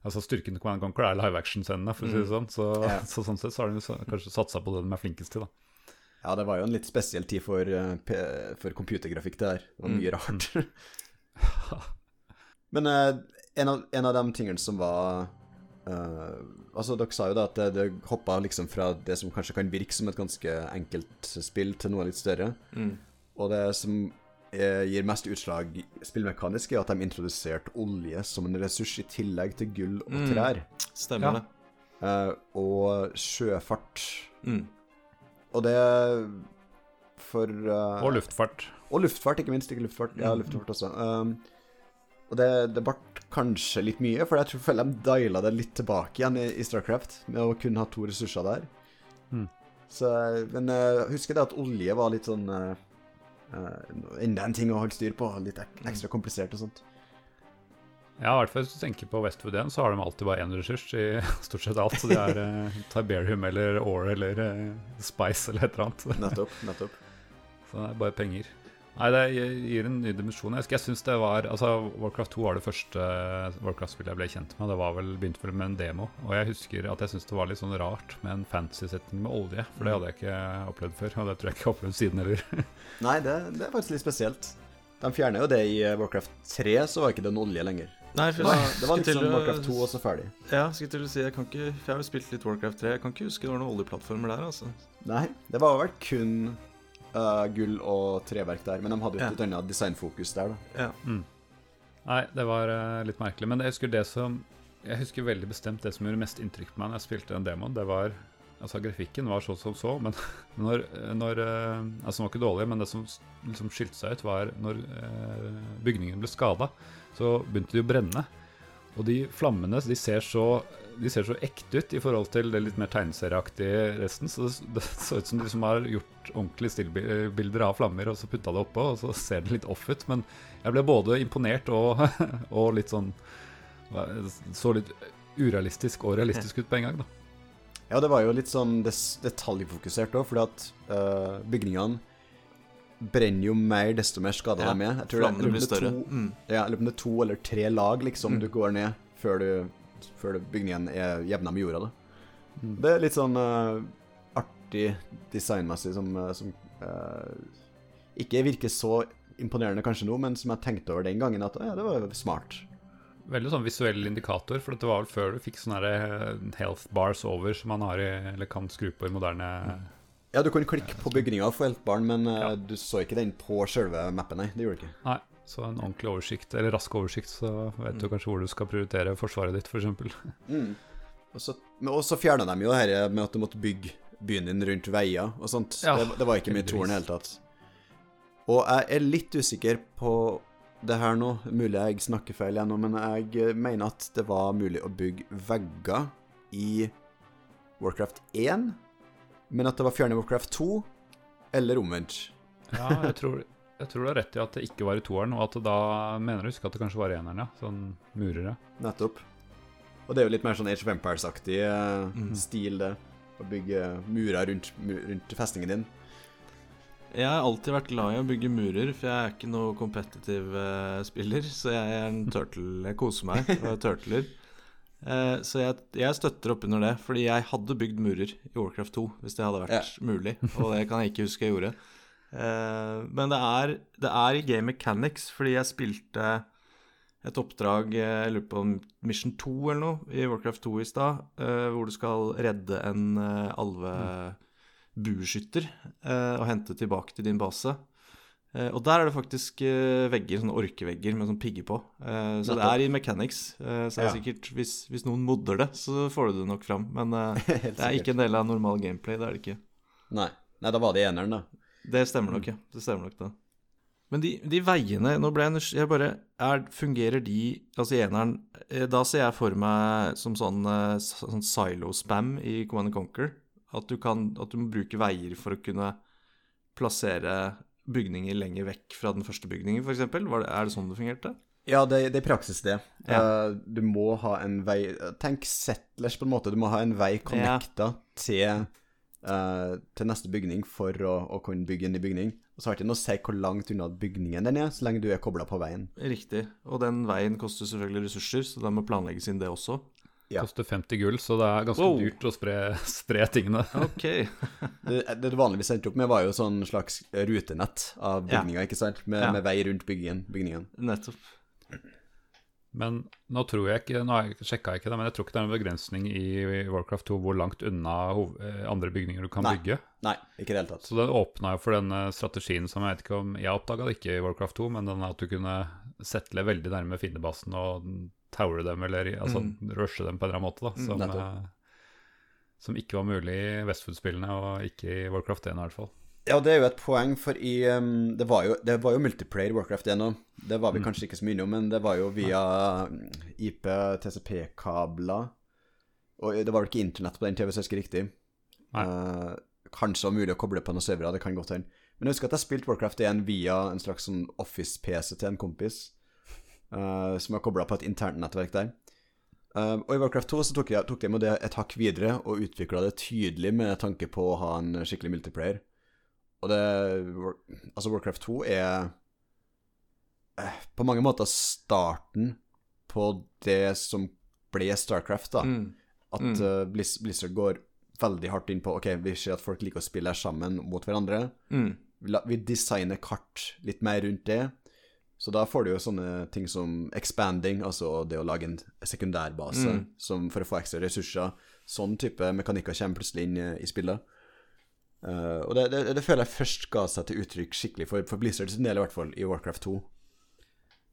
Altså Styrken til Command Conquer er live action-scenene, for å si det mm. sånn. Så, ja. så, sånn sett så har de kanskje satsa på det de er flinkest til, da. Ja, det var jo en litt spesiell tid for, uh, for computergrafikk, det der. Det var mye mm. rart. Men uh, en, av, en, av, de tingene som var uh, Altså, dere sa jo da at det, det hoppa liksom fra det som kanskje kan virke som et ganske enkelt spill, til noe litt større. Mm. Og det som Eh, gir mest utslag spillmekanisk, er at de introduserte olje som en ressurs i tillegg til gull og mm. trær. Mm, stemmer det. Uh, og sjøfart. Mm. Og det for uh, Og luftfart. Og luftfart, ikke minst. Ikke luftfart. Ja, mm. luftfart også. Um, og det, det ble kanskje litt mye, for jeg tror de diala det litt tilbake igjen i, i Starcraft, med å kun ha to ressurser der. Mm. Så, men uh, husker det at olje var litt sånn uh, Uh, enda en ting å holde styr på. Litt ek ekstra komplisert og sånt. Ja, i hvert fall hvis du tenker på Westwood 1, så har de alltid bare én ressurs i stort sett alt. Så det er uh, Tiberium eller Ore eller uh, Spice eller et eller annet. Nettopp. nettopp. Så det er bare penger. Nei, det gir en ny dimensjon. Jeg, jeg synes det var Altså, Warcraft 2 var det første Warcraft-spillet jeg ble kjent med. Det var vel begynt med en demo. Og jeg husker at jeg syntes det var litt sånn rart med en fantasy-setting med olje. For det hadde jeg ikke opplevd før, og det tror jeg ikke jeg har opplevd siden heller. Nei, det, det, er faktisk litt spesielt. De fjerner jo det i Warcraft 3, så var ikke det noen olje lenger. Nei, for Nei, det var liksom Warcraft 2 og så ferdig. Ja, skulle til å si, jeg kan ikke For jeg har jo spilt litt Warcraft 3. Jeg kan ikke huske det var noen oljeplattformer der, altså. Nei, det var vel kun uh, gull og treverk der. Men de hadde jo et ja. annet designfokus der, da. Ja. Mm. Nei, det var uh, litt merkelig. Men jeg husker det som Jeg husker veldig bestemt det som gjorde mest inntrykk på meg når jeg spilte den demoen. Det var Altså, grafikken var så som så, men når, når uh, Altså, den var ikke dårlig, men det som liksom skilte seg ut, var når bygningen ble skada så begynte de å brenne. Og de flammene de ser, så, de ser så ekte ut i forhold til det litt mer tegneserieaktige resten. Så det, det så ut som de liksom har gjort ordentlige stillbilder av flammer og så putta det oppå, og så ser det litt off ut. Men jeg ble både imponert og, og litt sånn Så litt urealistisk og realistisk ut på en gang, da. Ja, det var jo litt sånn detaljfokusert òg, fordi at uh, bygningene brenner jo mer desto mer skada ja, de er. Jeg tror det, blir større. To, mm. ja, eller om det er to eller tre lag liksom mm. du går ned før, du, før bygningen er jevna med jorda. Da. Mm. Det er litt sånn uh, artig designmessig som, uh, som uh, ikke virker så imponerende kanskje nå, men som jeg tenkte over den gangen at ja, det var smart. Veldig sånn visuell indikator, for det var vel før du fikk sånne health bars over som man har i, eller kan skru på i moderne ja, du kunne klikke på bygninga for health baren, men ja. du så ikke den på selve mappen, nei. Det gjorde du ikke. Nei, så en ordentlig oversikt, eller rask oversikt, så vet mm. du kanskje hvor du skal prioritere forsvaret ditt, f.eks. Mm. Og så, så fjerna de jo dette med at du måtte bygge byen din rundt veier og sånt. Ja, det, det, var ikke mye torn i det hele tatt. Og jeg er litt usikker på det her nå, mulig jeg snakker feil igjen men jeg mener at det var mulig å bygge vegger i Warcraft 1 men at det var fjernet i Warcraft 2, eller omvendt. ja, jeg tror, jeg tror, du har rett i at det ikke var i toeren, og at det da mener du husker at det kanskje var i eneren, ja. Sånn murer. Nettopp. Og det er jo litt mer sånn Age of Empires-aktig mm -hmm. stil, det. Å bygge murer rundt, rundt festningen din. Jeg har alltid vært glad i å bygge murer, for jeg er ikke noe kompetitiv uh, spiller. Så jeg er en turtle. Jeg koser meg og turtler. Uh, så jeg, jeg, støtter opp under det, fordi jeg hadde bygd murer i Warcraft 2 hvis det hadde vært ja. mulig, og det kan jeg ikke huske jeg gjorde. Uh, men det er, det er, i game mechanics, fordi jeg spilte et oppdrag eh, Jeg lurer på Mission 2 eller noe i Warcraft 2 i stad, uh, hvor du skal redde en alvebueskytter og hente tilbake til din base. Uh, og der er det faktisk uh, vegger, sånne orkevegger med sånn pigger på. Uh, så det er i mechanics. så er ja. sikkert, hvis, hvis, noen modder det, så får du det nok fram. Men det er ikke en del av normal gameplay. Det er det ikke. Nei, Nei da var det eneren, da. Det stemmer nok, ja. Det stemmer nok, det. Men de, de veiene Nå ble jeg jeg bare er, Fungerer de Altså i eneren Da ser jeg for meg som sånn, sånn silo-spam i Command Conquer. At du, kan, at du må bruke veier for å kunne plassere bygninger lenger vekk fra den første bygningen, f.eks.? Er det sånn det fungerte? Ja, det, det er praksis det. Ja. Uh, du må ha en vei Tenk Settlers, på en måte. Du må ha en vei connecta ja. til, uh, til, neste bygning for å, å, kunne bygge en ny bygning. Og så har det ikke noe å si hvor langt unna bygningen den er, så lenge du er kobla på veien. Riktig. Og den veien koster selvfølgelig ressurser, så det må planlegges inn det også. Ja. Koster 50 gull, så det er ganske wow. dyrt å spre, spre tingene. Ok det, det, du vanligvis endte opp med, var jo sånn slags rutenett av bygninga, ja. ikke sant? Med, ja. med, vei rundt bygningen. bygningen. Nettopp. Men nå tror jeg ikke Nå sjekka jeg ikke det, men jeg tror ikke det er en begrensning i Warcraft 2 hvor langt unna eh, andre bygninger du kan Nei. bygge. Nei, ikke det hele tatt. Så det åpna jo for den strategien som jeg vet ikke om Jeg oppdaga det ikke i Warcraft 2, men den at du kunne settle veldig nærme fiendebasen og tower dem, eller altså, mm. rushe dem på en eller annen måte, da, mm, som, mm, som ikke var mulig i Westfood-spillene, og ikke i Warcraft 1 i hvert fall. Ja, det er jo et poeng, for i um, det, var jo, det var jo multiplayer Warcraft 1 òg. Det var vi mm. kanskje ikke så mye om, men det var jo via IP, TCP-kabler. Og det var vel ikke internett på den TV, så jeg husker riktig. Uh, kanskje det var mulig å koble på noen servere, det kan godt hende. Men jeg husker at jeg spilte Warcraft 1 via en slags sånn Office-PC til en kompis. uh, som er kobla på et internnettverk der. Uh, og i Warcraft 2 så tok, jeg, tok jeg med det et hakk videre og utvikla det tydelig med tanke på å ha en skikkelig multiplayer. Og det Altså, Warcraft 2 er uh, på mange måter starten på det som ble Starcraft, da. Mm. At uh, Blizz, Blizzard går veldig hardt inn på Ok, vi ser at folk liker å spille sammen mot hverandre. Mm. Vi, designer kart litt mer rundt det. Så da får du jo sånne ting som expanding, altså det å lage en sekundærbase Mm. som for å få ekstra ressurser. Sånn type mekanikker kommer plutselig inn i spillet. Uh, og det, det, det føler jeg først ga seg til uttrykk skikkelig for, for Blizzards del, i hvert fall, i Warcraft 2.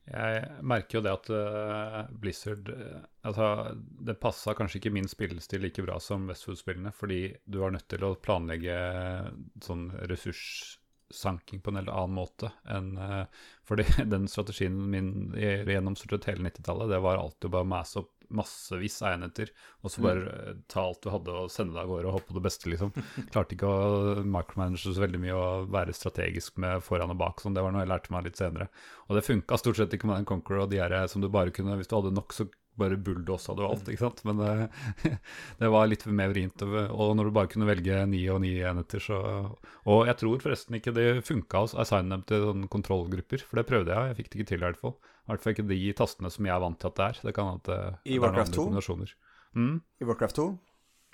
Jeg merker jo det at uh, Blizzard eh, Altså, det passa kanskje ikke min spillestil like bra som Westwood-spillene, fordi du var nødt til å planlegge sånn ressurssanking på en eller annen måte enn Fordi den strategien min gjennom hele 90-tallet, det var alltid å bare masse opp massevis av enheter, og så bare mm. ta alt du hadde og sende deg av gårde og håpe på det beste, liksom. Klarte ikke å micromanage så veldig mye og være strategisk med foran og bak, sånn. Det var noe jeg lærte meg litt senere. Og det funka stort sett i Command and Conquer og de her som du bare kunne Hvis du hadde nok, så bare bulldosa du alt, ikke sant. Men det, det var litt mer vrient. Og når du bare kunne velge ni og ni enheter, så Og jeg tror forresten ikke det funka å assigne dem til sånne kontrollgrupper, for det prøvde jeg, jeg fikk det ikke til i hvert fall. I hvert fall ikke de tastene som jeg er vant til at det er. Det kan at det, I det noen Warcraft 2? Mm, I Warcraft 2?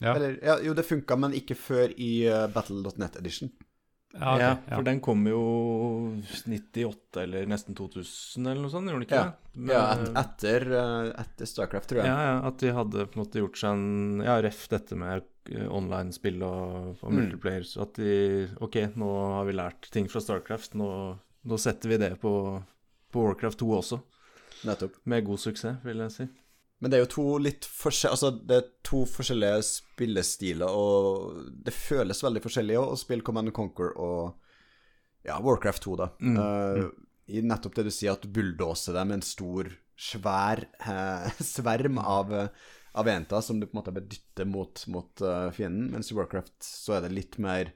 ja. Eller, ja, jo, det funka, men ikke før i uh, Battle.net Edition. Ja, okay, ja, for den kom jo 98 eller nesten 2000 eller noe sånt, gjorde den ikke Ja. det? Men- Ja, et, etter, uh, etter Starcraft, tror jeg. Ja, ja, at de hadde på en måte gjort seg en Ja, ref dette med eh, online-spill og, og Mm. multiplayer. Så at de Ok, nå har vi lært ting fra Starcraft, nå, nå setter vi det på, på Warcraft 2 også. Nettopp. Med god suksess, vil jeg si. Men det er jo to litt forskjell... Altså, det er to forskjellige spillestiler, og det føles veldig forskjellig å spille Command Conquer og ja, Warcraft 2, da. Mm, Uh, I nettopp det du sier, at du bulldoser dem med en stor, svær eh, sverm av, eh, av enter som du på en måte bør dytte mot, mot uh, fienden, mens i Warcraft så er det litt mer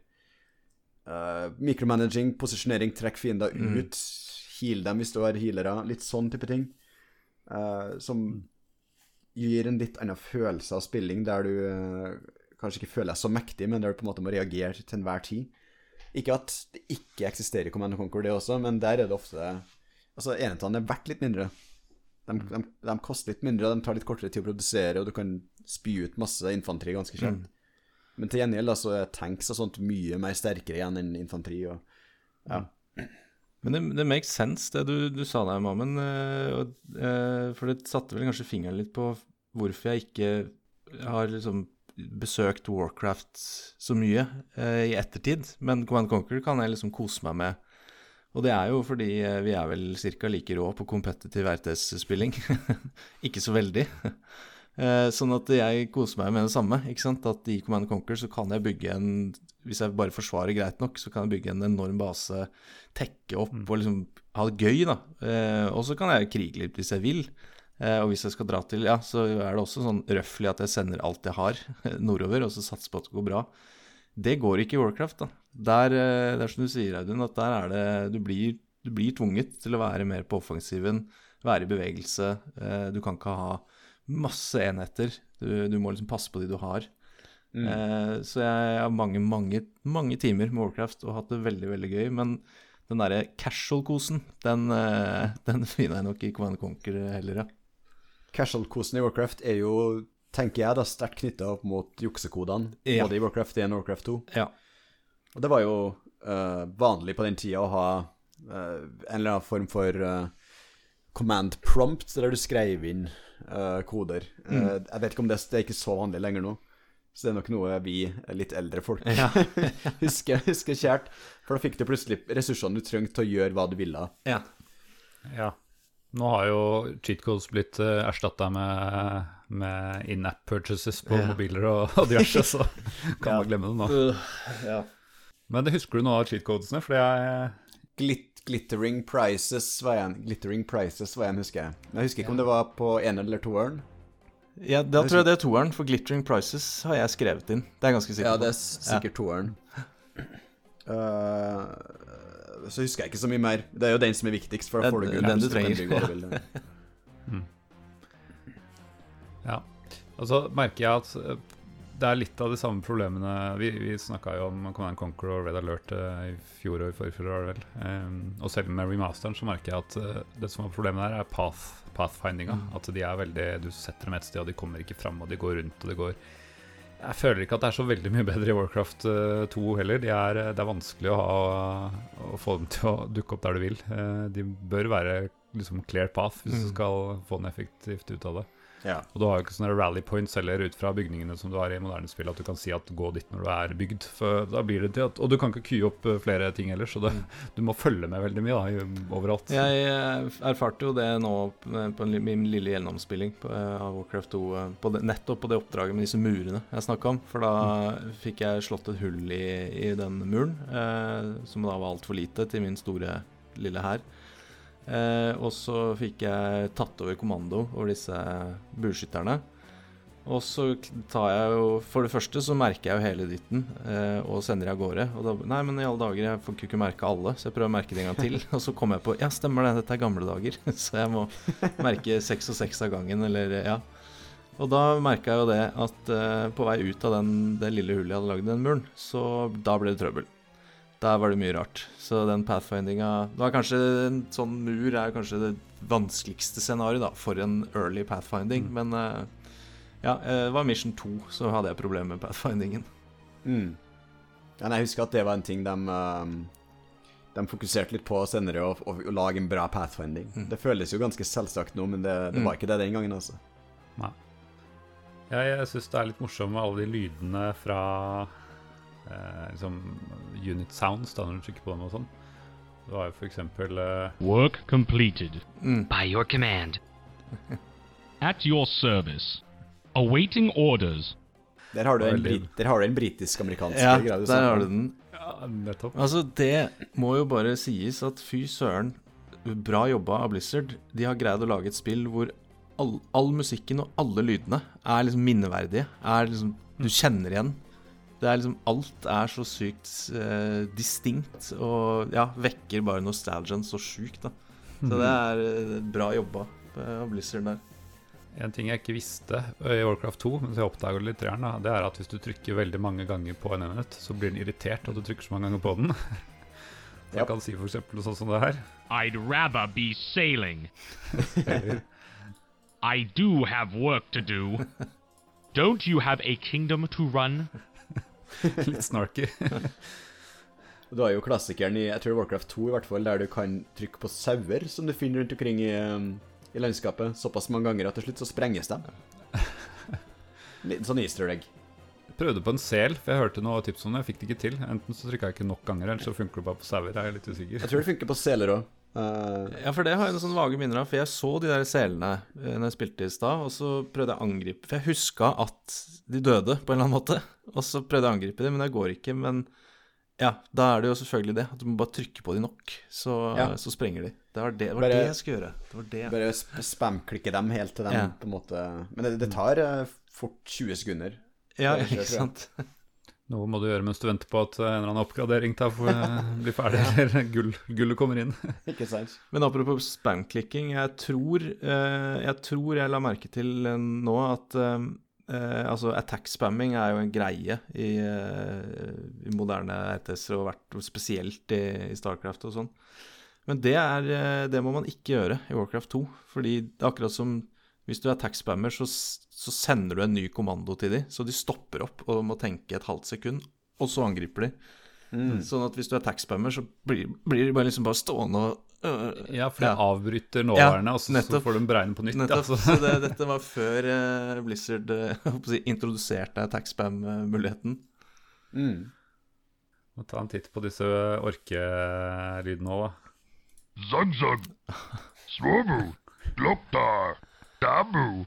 uh, micromanaging, posisjonering, trekk fiender Mm. Heal dem hvis du har healere, litt sånn type ting. Uh, som gir en litt annen følelse av spilling, der du uh, kanskje ikke føler deg så mektig, men der du på en måte må reagere til enhver tid. Ikke at det ikke eksisterer Command Conquer, det også, men der er det ofte Altså, enhetene er verdt litt mindre. De, de, de koster litt mindre, de tar litt kortere tid å produsere, og du kan spy ut masse infanteri ganske kjapt. Men til gjengjeld så er tanks og sånt mye mer sterkere igjen enn infanteri. og ja. Men det, det makes sense, det du, du sa der, Mammen. eh, og, eh, for det satte vel kanskje fingeren litt på hvorfor jeg ikke har liksom besøkt Warcraft så mye eh, i ettertid. Men Command Conquer kan jeg liksom kose meg med. Og det er jo fordi vi er vel ca. like rå på competitive RTS-spilling. ikke så veldig. Eh, sånn at jeg koser meg med det samme. ikke sant? At i Command Conquer så kan jeg bygge en Hvis jeg bare forsvarer greit nok, så kan jeg bygge en enorm base, tekke opp og liksom ha det gøy, da. Eh, og så kan jeg krige litt hvis jeg vil. Eh, og hvis jeg skal dra til Ja, så er det også sånn røftlig at jeg sender alt jeg har nordover, og så satser på at det går bra. Det går ikke i Warcraft, da. Der, det er som du sier, Audun, at der er det Du blir, du blir tvunget til å være mer på offensiven, være i bevegelse. Du kan ikke ha masse enheter. Du, du må liksom passe på de du har. Eh, så jeg har mange, mange, mange timer med Warcraft og hatt det veldig, veldig gøy. Men den derre casual-kosen, den, eh, den finner jeg nok i Command Conquer heller, ja. Casual-kosen i Warcraft er jo, tenker jeg, da sterkt knytta opp mot juksekodene, Ja. både i Warcraft 1 og Warcraft 2. Ja. Og det var jo uh, vanlig på den tida å ha uh, en eller annen form for uh, command prompt, der du skrev inn eh, koder. Eh, jeg vet ikke om det, det er ikke så vanlig lenger nå. Så det er nok noe vi litt eldre folk Ja. husker, husker kjært. For da fikk du plutselig ressursene du trengte til å gjøre hva du ville. ja. Ja. Nå har jo cheat codes blitt uh, erstatta med, med in-app purchases på Ja. mobiler og, og diverse, så kan Ja. man glemme det nå. ja. Men det husker du noe av cheat codesene? Fordi jeg Glit, Glittering Prices var en, Glittering Prices var en husker jeg. Men jeg husker ikke ja. om det var på en eller toeren. Ja, da tror jeg det er toeren, for Glittering Prices har jeg skrevet inn. Det er ganske sikkert. Ja, det er sikkert toeren. Uh, så husker jeg ikke så mye mer. Det er jo den som er viktigst, for å få det gull. Den du trenger. Mm. ja. Og så merker jeg at eh, det er litt av de samme problemene Vi, vi snakka jo om Command Conquer og Red Alert eh, i fjor og i forfjor, vel. Um, og selv med remasteren så merker jeg at uh, det som er problemet der, er path, pathfindinga. At de er veldig Du setter dem et sted, og de kommer ikke fram, og de går rundt, og de går Jeg føler ikke at det er så veldig mye bedre i Warcraft eh, 2 heller. De er, det er vanskelig å, ha, å få dem til å dukke opp der du vil. Uh, de bør være liksom clear path hvis du Mm. skal få noe effektivt ut av det. Ja. Og du har jo ikke sånne rally points heller ut fra bygningene som du har i moderne spill, at du kan si at gå dit når du er bygd. For da blir det til at Og du kan ikke kue opp eh, flere ting heller, så det, du må følge med veldig mye da, overalt. Jeg eh, erfarte jo det nå på på min lille gjennomspilling eh, av Warcraft 2. eh, På det, nettopp på det oppdraget med disse murene jeg snakka om. For da fikk jeg slått et hull i, i den muren, eh, som da var altfor lite til min store lille hær. Eh, og så fikk jeg tatt over kommando over disse bueskytterne. Og så tar jeg jo For det første så merker jeg jo hele dytten eh, og sender jeg av gårde. Og da Nei, men i alle dager, jeg får ikke merke alle, så jeg prøver å merke det en gang til. Og så kommer jeg på Ja, stemmer det, dette er gamle dager. Så jeg må merke seks og seks av gangen, eller ja. Og da merka jeg jo det at eh, på vei ut av den, det lille hullet jeg hadde lagd i den muren, så da ble det trøbbel. Der var det mye rart. Så den pathfindinga Det var kanskje En sånn mur er kanskje det vanskeligste scenarioet for en early pathfinding, men eh, ja, eh, det var Mission 2, så hadde jeg problemer med pathfindingen. Mm. ja jeg husker at det var en ting de um, De fokuserte litt på senere, å, å, å lage en bra pathfinding. Mm. Det føles jo ganske selvsagt nå, men det, det Mm. var ikke det den gangen, altså. Jeg, jeg syns det er litt morsomt med alle de lydene fra eh, liksom unit sounds, da, når du trykker på dem og sånn. Det var jo for eksempel eh, Work completed. Mm. By your command. At your service. Awaiting orders. Der har du en, brit, der har du en britisk-amerikansk Ja, greie. der har du den. Ja, nettopp. Altså, det må jo bare sies at fy søren, bra jobba av Blizzard. De har greid å lage et spill hvor all, all musikken og alle lydene er liksom minneverdige. Er liksom, du kjenner igjen. Det er liksom Alt er så sykt eh, distinkt og ja, vekker bare nostalgien så sjukt, da. Så det er eh, bra jobba eh, av Blizzard der. En ting jeg ikke visste i Warcraft 2, men så jeg oppdaga det litt, i da, det er at hvis du trykker veldig mange ganger på en enhet, så blir den irritert at du trykker så mange ganger på den. Så jeg kan si eksempel sånn som det her. I'd rather be sailing. Eller, I do have work to do. Don't you have a kingdom to run? litt snarky. Du har jo klassikeren i jeg tror Warcraft 2, i hvert fall, der du kan trykke på sauer som du finner rundt omkring i, um, i landskapet, såpass mange ganger at til slutt så sprenges de. Litt sånn easter egg. Prøvde på en sel, for jeg hørte noe tips om det. Jeg fikk det ikke til. Enten så trykka jeg ikke nok ganger, eller så funker det bare på sauer. Jeg er litt usikker. Jeg tror det funker på seler òg. Ja, for det har jeg noen sånne vage minner av. For jeg så de der selene eh, når jeg spilte i stad, og så prøvde jeg å angripe For jeg huska at de døde på en eller annen måte. Og så prøvde jeg å angripe dem, men det går ikke. Men ja, da er det jo selvfølgelig det. At du må bare trykke på dem nok, så, Ja. så sprenger de. Det var det, det, var Bare- det jeg skulle gjøre. Det var det. Bare sp spamklikke dem helt til dem, Ja. på en måte. Men det, det tar eh, fort 20 sekunder. Ja, ikke sant. Noe må du gjøre mens du venter på at en eller annen oppgradering tar for, blir ferdig, eller gull, gullet kommer inn. Ikke sant? Men apropos spamklikking, jeg tror, eh, jeg tror jeg la merke til eh, nå at eh, eh, altså attack spamming er jo en greie i, eh, i moderne RTS-er, og vært spesielt i, i Starcraft og sånn. Men det, er, eh, det må man ikke gjøre i Warcraft 2, fordi det er akkurat som hvis du er attack spammer, så, så sender du en ny kommando til dem, så de stopper opp og må tenke et halvt sekund, og så angriper de. Mm. Sånn at hvis du er attack spammer, så blir, blir de bare liksom bare stående og øh, Ja, for de Ja. avbryter nåværende, og så, så får de bregne på nytt. Nettopp. Ja, så. Det, dette var før uh, Blizzard si, introduserte attack spam-muligheten. Mm. Må ta en titt på disse orkelydene òg, da. Zug Zug, Swobu, Gloptar, Dabu.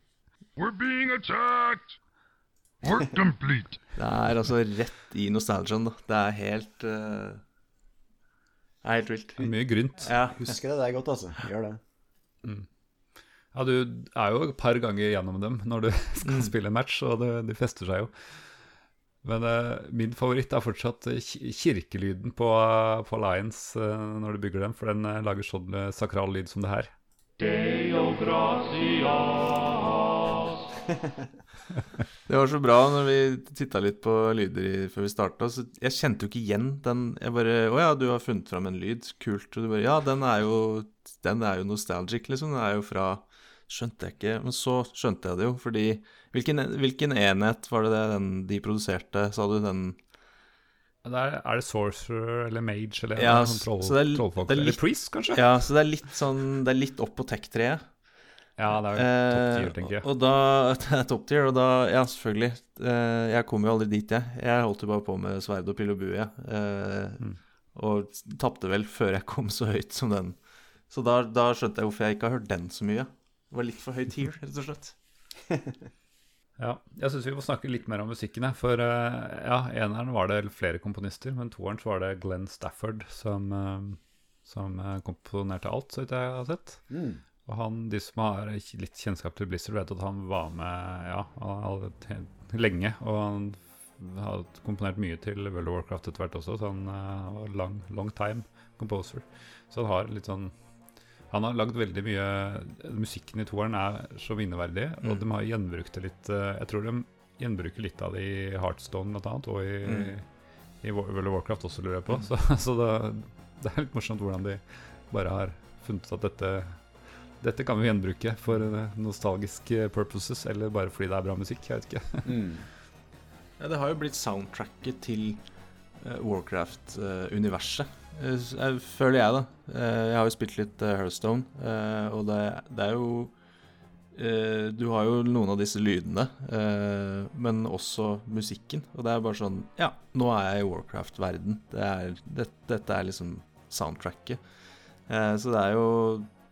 We're being attacked. Work complete. Det er altså rett i nostalgien, da. Det er helt uh, Det er helt vilt. Det er Mye grynt. Ja. Husker det der godt, altså. Gjør det. Ja, du er jo et par ganger gjennom dem når du skal spille en match, og det, de fester seg jo. Men uh, min favoritt er fortsatt eh, kirkelyden på, på Alliance uh, når du bygger dem, for den uh, lager sånn sakral lyd som det her. Det var så bra når vi titta litt på lyder i, før vi starta. Jeg kjente jo ikke igjen den. Jeg bare Å ja, du har funnet fram en lyd. Kult. Og du bare Ja, den er jo Den er jo nostalgic, liksom. Den er jo fra Skjønte jeg ikke. Men så skjønte jeg det jo, fordi Hvilken, hvilken enhet var det, det den de produserte, sa du? Den Det er, er det sorcerer eller mage eller Ja, sånn troll, så det er litt- trollfolk? det er Eller priest, kanskje? Ja, så det er litt sånn Det er litt opp på tech-treet. Ja, det er jo topp tier, tenker jeg. Eh, og da Det er top tier, og da Ja, selvfølgelig. Eh, jeg kom jo aldri dit, jeg. Jeg holdt jo bare på med sverd og pil og bue. Eh, Mm. Og tapte vel før jeg kom så høyt som den. Så da, da skjønte jeg hvorfor jeg ikke har hørt den så mye. Det var litt for høy tier, rett og slett. Ja, jeg syns vi må snakke litt mer om musikken. jeg, For eh, ja, eneren var det flere komponister, men toeren så var det Glenn Stafford som, eh, som eh, komponerte alt, så vidt jeg har sett. Mm. Og han, de som har litt kjennskap til Blizzard, vet at han var med ja, lenge. Og han har komponert mye til World of Warcraft etter hvert også, så han var lang, long time composer. Så han har litt sånn Han har lagd veldig mye Musikken i toeren er så minneverdig, og Mm. de har gjenbrukt det litt eh, Jeg tror de gjenbruker litt av det i Heartstone blant annet, og i, Mm. i World of Warcraft også, lurer jeg på. Så, så det, det er litt morsomt hvordan de bare har funnet ut at dette dette kan vi gjenbruke for eh, nostalgiske purposes, eller bare fordi det er bra musikk. Jeg vet ikke. Mm. Ja, det har jo blitt soundtracket til eh, Warcraft-universet, føler jeg, da. Eh, jeg har jo spilt litt Hearthstone, eh, og det, det er jo eh, Du har jo noen av disse lydene, eh, men også musikken. Og det er bare sånn Ja, nå er jeg i Warcraft-verden. Det det, dette er liksom soundtracket. Eh, så det er jo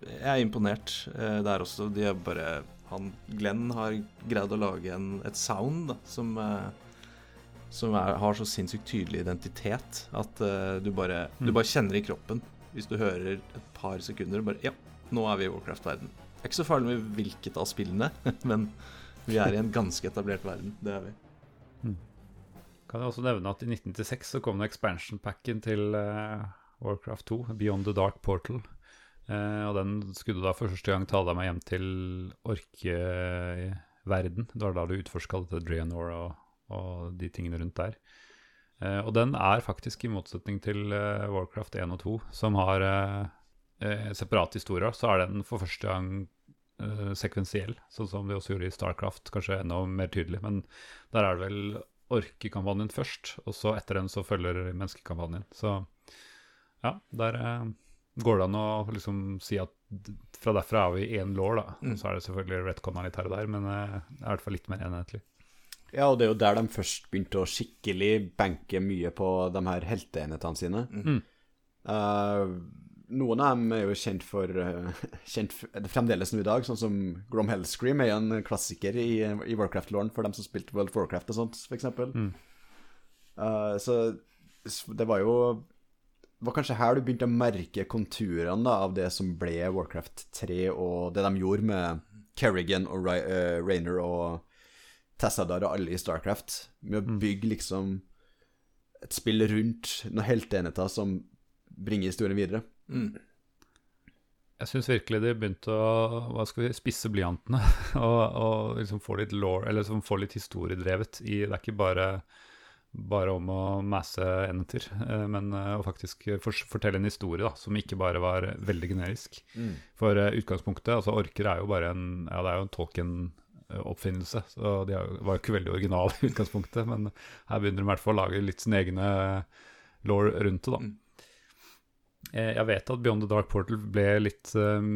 Jeg er imponert eh, der også. De er bare han, Glenn har greid å lage en, et sound da, som eh, som er, har så sinnssykt tydelig identitet at uh, du, bare, du Mm. bare kjenner i kroppen hvis du hører et par sekunder bare Ja, nå er vi i Warcraft-verden. Det er ikke så farlig med hvilket av spillene, men vi er i en ganske etablert verden. Det er vi. Kan jeg også nevne at i 1996 så kom det expansion-packen til uh, Warcraft 2, Beyond the Dark Portal. Uh, og den skulle da for første gang ta deg med hjem til orkeverden. Det var da du utforska dette Draenor og, og de tingene rundt der. Uh, og den er faktisk, i motsetning til uh, Warcraft 1 og 2, som har uh, eh, separate historier, så er den for første gang sekvensiell, sånn som de også gjorde i Starcraft, kanskje enda mer tydelig. Men der er det vel orkekampanjen først, og så etter den så følger menneskekampanjen. Så ja, der går det an å liksom si at fra derfra er vi én lår, da. Mm. Så er det selvfølgelig retconna litt her og der, men det er i hvert fall litt mer enhetlig. Ja, og det er jo der de først begynte å skikkelig banke mye på de her helteenhetene sine. Mm. Uh, noen av dem er jo kjent for eh, Kjent for fremdeles nå i dag, sånn som Grom Hellscream er jo en klassiker i, i Warcraft-låren for dem som spilte World of Warcraft og sånt, f.eks. Mm. Uh, så det var jo Det var kanskje her du begynte å merke konturene da, av det som ble Warcraft 3, og det de gjorde med Kerrigan og Ra Raynor og Tassadar og alle i Starcraft, med å bygge liksom et spill rundt noen helteenheter som bringer historien videre. Mm. Jeg syns virkelig de begynte å hva skal vi, spisse blyantene og, og liksom få litt law, eller liksom få litt historiedrevet i Det er ikke bare, bare om å masse enheter, eh, men eh, å faktisk for, fortelle en historie da, som ikke bare var veldig generisk. For eh, utgangspunktet, altså orker er jo bare en Ja, det er jo en Tolkien-oppfinnelse, så de var jo ikke veldig originale i utgangspunktet, men her begynner de i hvert fall å lage litt sine egne law rundt det, da. Mm. Eh, Jeg vet at Beyond the Dark Portal ble litt eh,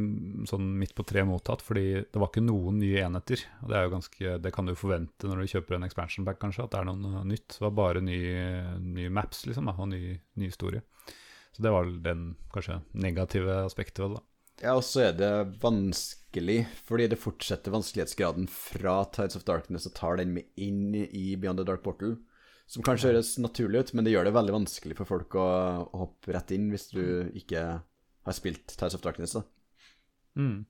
sånn midt på treet mottatt, fordi det var ikke noen nye enheter. Og det er jo ganske, det kan du forvente når du kjøper en expansion back, kanskje, at det er noe eh, nytt. Det var bare nye, nye maps, liksom, og ny, ny historie. Så det var den kanskje negative aspektet ved det. Ja, og så er det vanskelig, fordi det fortsetter vanskelighetsgraden fra Tides of Darkness og tar den med inn i Beyond the Dark Portal. Som kanskje høres naturlig ut, men det gjør det veldig vanskelig for folk å, å hoppe rett inn hvis du ikke har spilt Tides of Darkness. da. Mm.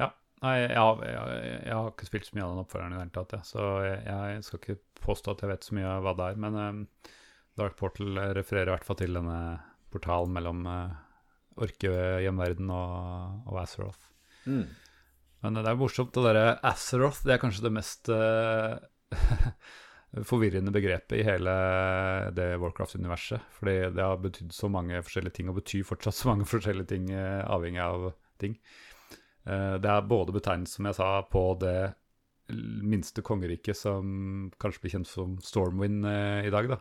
Ja. Nei, jeg, jeg, jeg har ikke spilt så mye av den oppfølgeren i det hele tatt, så jeg, jeg skal ikke påstå at jeg vet så mye av hva det er. Men um, Dark Portal refererer i hvert fall til denne portalen mellom uh, orkehjemverden og, og Azeroth. Mm. Men det er morsomt, det derre Azeroth, det er kanskje det mest uh, forvirrende begrepet i hele det Warcraft-universet. Fordi det har betydd så mange forskjellige ting, og betyr fortsatt så mange forskjellige ting, eh, avhengig av ting. Uh, det er både betegnet, som jeg sa, på det minste kongeriket som kanskje blir kjent som Stormwind uh, i dag, da.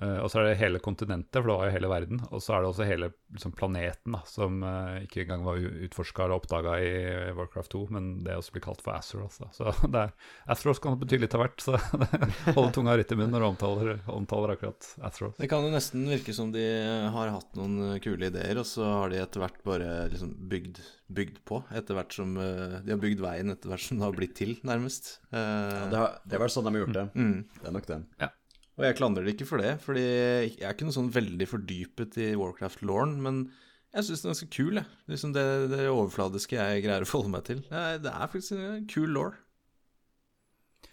Eh, og så er det hele kontinentet, for det var jo hele verden. Og så er det også hele liksom, planeten, da, som uh, ikke engang var utforska eller oppdaga i Warcraft 2, men det også blir kalt for Azeroth. Da. Så det er, Azeroth kan bety litt av hvert, så hold tunga rett i munnen når du omtaler, omtaler akkurat Azeroth. Det kan jo nesten virke som de har hatt noen eh, kule ideer, og så har de etter hvert bare liksom bygd, bygd på. Etter hvert som uh, De har bygd veien etter hvert som det har blitt til, nærmest. Ja, Det, har, det er vel sånn de har gjort det. mm. Det er nok det. Og jeg klandrer det ikke for det, fordi jeg er ikke noe sånn veldig fordypet i Warcraft-lauren, men jeg syns den er ganske kul, jeg. Liksom det, det overfladiske jeg greier å forholde meg til. Det er, faktisk en kul law.